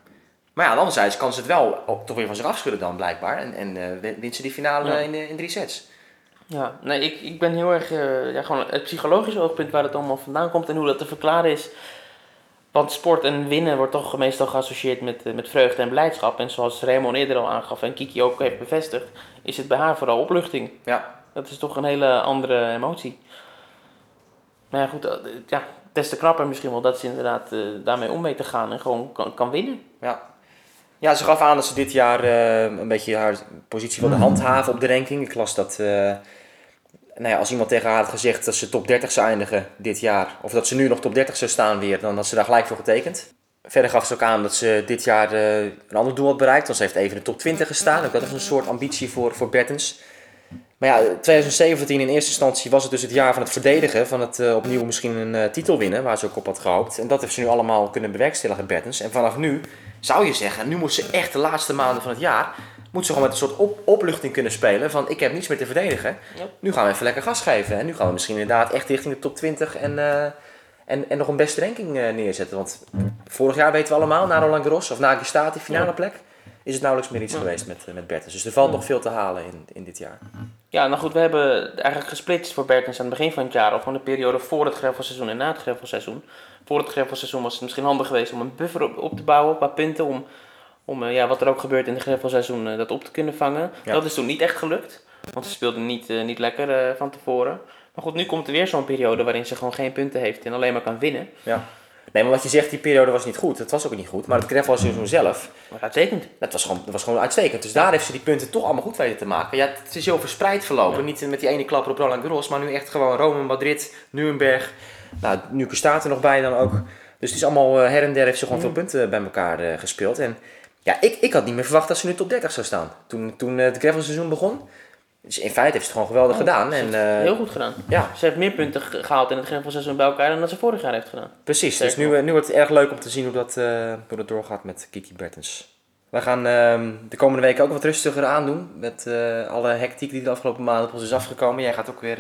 Maar ja, anderzijds kan ze het wel toch weer van zich afschudden dan, blijkbaar. En, en eh, win- wint ze die finale Ja. in, eh, in drie sets. Ja, nee, ik, ik ben heel erg, eh, ja, gewoon het psychologische oogpunt waar het allemaal vandaan komt en hoe dat te verklaren is. Want sport en winnen wordt toch meestal geassocieerd met, eh, met vreugde en blijdschap. En zoals Raymond eerder al aangaf en Kiki ook heeft bevestigd, is het bij haar vooral opluchting. Ja, Dat is toch een hele andere emotie. Maar ja, goed, eh, ja, des te knapper misschien wel dat ze inderdaad daarmee om weet te gaan en gewoon kan, kan winnen. ja. Ja, ze gaf aan dat ze dit jaar een beetje haar positie wilde handhaven op de ranking. Ik las dat, nou ja, als iemand tegen haar had gezegd dat ze top 30 zou eindigen dit jaar, of dat ze nu nog top 30 zou staan weer, dan had ze daar gelijk voor getekend. Verder gaf ze ook aan dat ze dit jaar eh, een ander doel had bereikt, want ze heeft even de top 20 gestaan. Ook dat is een soort ambitie voor, voor Bertens. Maar ja, 2017 in eerste instantie was het dus het jaar van het verdedigen, van het eh, opnieuw misschien een eh, titel winnen, waar ze ook op had gehoopt. En dat heeft ze nu allemaal kunnen bewerkstelligen, Bertens. En vanaf nu zou je zeggen, nu moet ze echt de laatste maanden van het jaar, moet ze gewoon met een soort op, opluchting kunnen spelen van ik heb niets meer te verdedigen. Ja. Nu gaan we even lekker gas geven. En nu gaan we misschien inderdaad echt richting de top 20 en, eh, en, en nog een beste ranking eh, neerzetten. Want vorig jaar weten we allemaal, na Roland Garros of na Gestaat, die finale plek, is het nauwelijks meer iets Ja. geweest met, eh, met Bertens. Dus er valt nog veel te halen in, in dit jaar. Ja, nou goed, we hebben eigenlijk gesplitst voor Bertens aan het begin van het jaar. Of gewoon de periode voor het greffelseizoen en na het greffelseizoen. Voor het greffelseizoen was het misschien handig geweest om een buffer op, op te bouwen qua punten. Om Om eh, ja, wat er ook gebeurt in het gravelseizoen, uh, dat op te kunnen vangen. Ja. Dat is toen niet echt gelukt. Want ze speelden niet, eh, niet lekker eh, van tevoren. Maar goed, nu komt er weer zo'n periode waarin ze gewoon geen punten heeft en alleen maar kan winnen. Ja. Nee, maar wat je zegt, die periode was niet goed. Het was ook niet goed. Maar het gravelseizoen zelf, Maar uitstekend. dat was, gewoon, dat was gewoon uitstekend. Dus daar heeft ze die punten toch allemaal goed weten te maken. Ja, het is heel verspreid verlopen. Niet met die ene klapper op Roland Garros, maar nu echt gewoon Rome, Madrid, Nuremberg. Nou, nu staat er nog bij dan ook. Dus het is allemaal eh, her en der heeft ze gewoon veel punten bij elkaar eh, gespeeld. En ja, ik, ik had niet meer verwacht dat ze nu top 30 zou staan. Toen, toen het gravelseizoen begon. Dus in feite heeft ze het gewoon geweldig gedaan. Ze En, eh, heel goed gedaan. ja, Ze heeft meer punten ge- gehaald in het gravelseizoen bij elkaar dan dat ze vorig jaar heeft gedaan. Precies, dus nu, eh, nu wordt het erg leuk om te zien hoe dat, eh, hoe dat doorgaat met Kiki Bertens. We gaan ehm, de komende weken ook wat rustiger aandoen. Met alle hectiek die de afgelopen maanden op ons is afgekomen. Jij gaat ook weer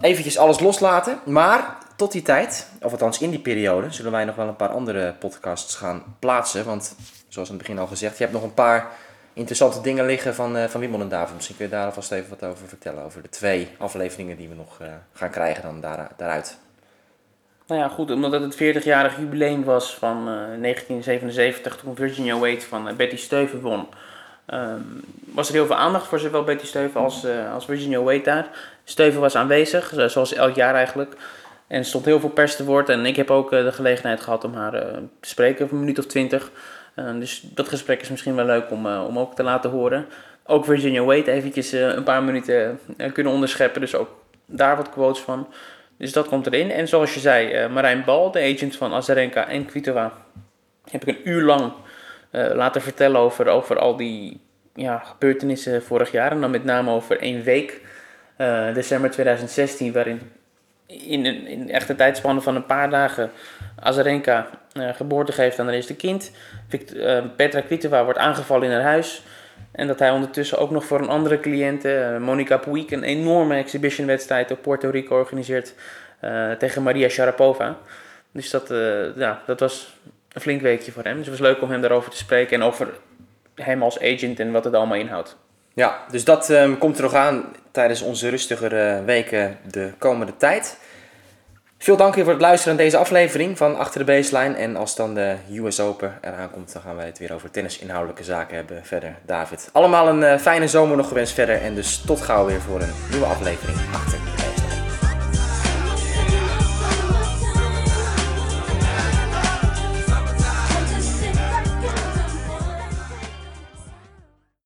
eventjes alles loslaten. Maar tot die tijd, of althans in die periode, zullen wij nog wel een paar andere podcasts gaan plaatsen. Want zoals in het begin al gezegd, je hebt nog een paar interessante dingen liggen van, eh van Wimbledon David. Misschien kun je daar alvast even wat over vertellen. Over de twee afleveringen die we nog eh, gaan krijgen dan daar, daaruit. Nou ja, goed, omdat het het 40-jarig jubileum was van eh, 1977, toen Virginia Wade van eh, Betty Steuven won, ehm, was er heel veel aandacht voor zowel Betty Steuven als, eh, als Virginia Wade daar. Steuven was aanwezig, zo- zoals elk jaar eigenlijk. En stond heel veel pers te woord. En ik heb ook eh, de gelegenheid gehad om haar eh, te spreken voor een minuut of twintig. Eh, dus dat gesprek is misschien wel leuk om, eh, om ook te laten horen. Ook Virginia Wade eventjes eh, een paar minuten kunnen onderscheppen. Dus ook daar wat quotes van. Dus dat komt erin. En zoals je zei, Marijn Bal, de agent van Azarenka en Kvitova, heb ik een uur lang laten vertellen over, over al die ja, gebeurtenissen vorig jaar. En dan met name over één week, december 2016, waarin in een in echt een tijdspanne van een paar dagen Azarenka eh, geboorte geeft aan haar eerste kind. Eh, Petra Kvitova wordt aangevallen in haar huis. En dat hij ondertussen ook nog voor een andere cliënte, eh, Monica Puig, een enorme exhibitionwedstrijd op Puerto Rico organiseert tegen Maria Sharapova. Dus dat, ja, dat was een flink weekje voor hem. Dus het was leuk om hem daarover te spreken en over hem als agent en wat het allemaal inhoudt. Ja, dus dat ehm, komt er nog aan tijdens onze rustigere weken de komende tijd. Veel dank weer voor het luisteren aan deze aflevering van Achter de Baseline. En als dan de US Open eraan komt, dan gaan wij het weer over tennisinhoudelijke zaken hebben verder. David, allemaal een eh, fijne zomer nog gewenst verder. En dus tot gauw weer voor een nieuwe aflevering Achter de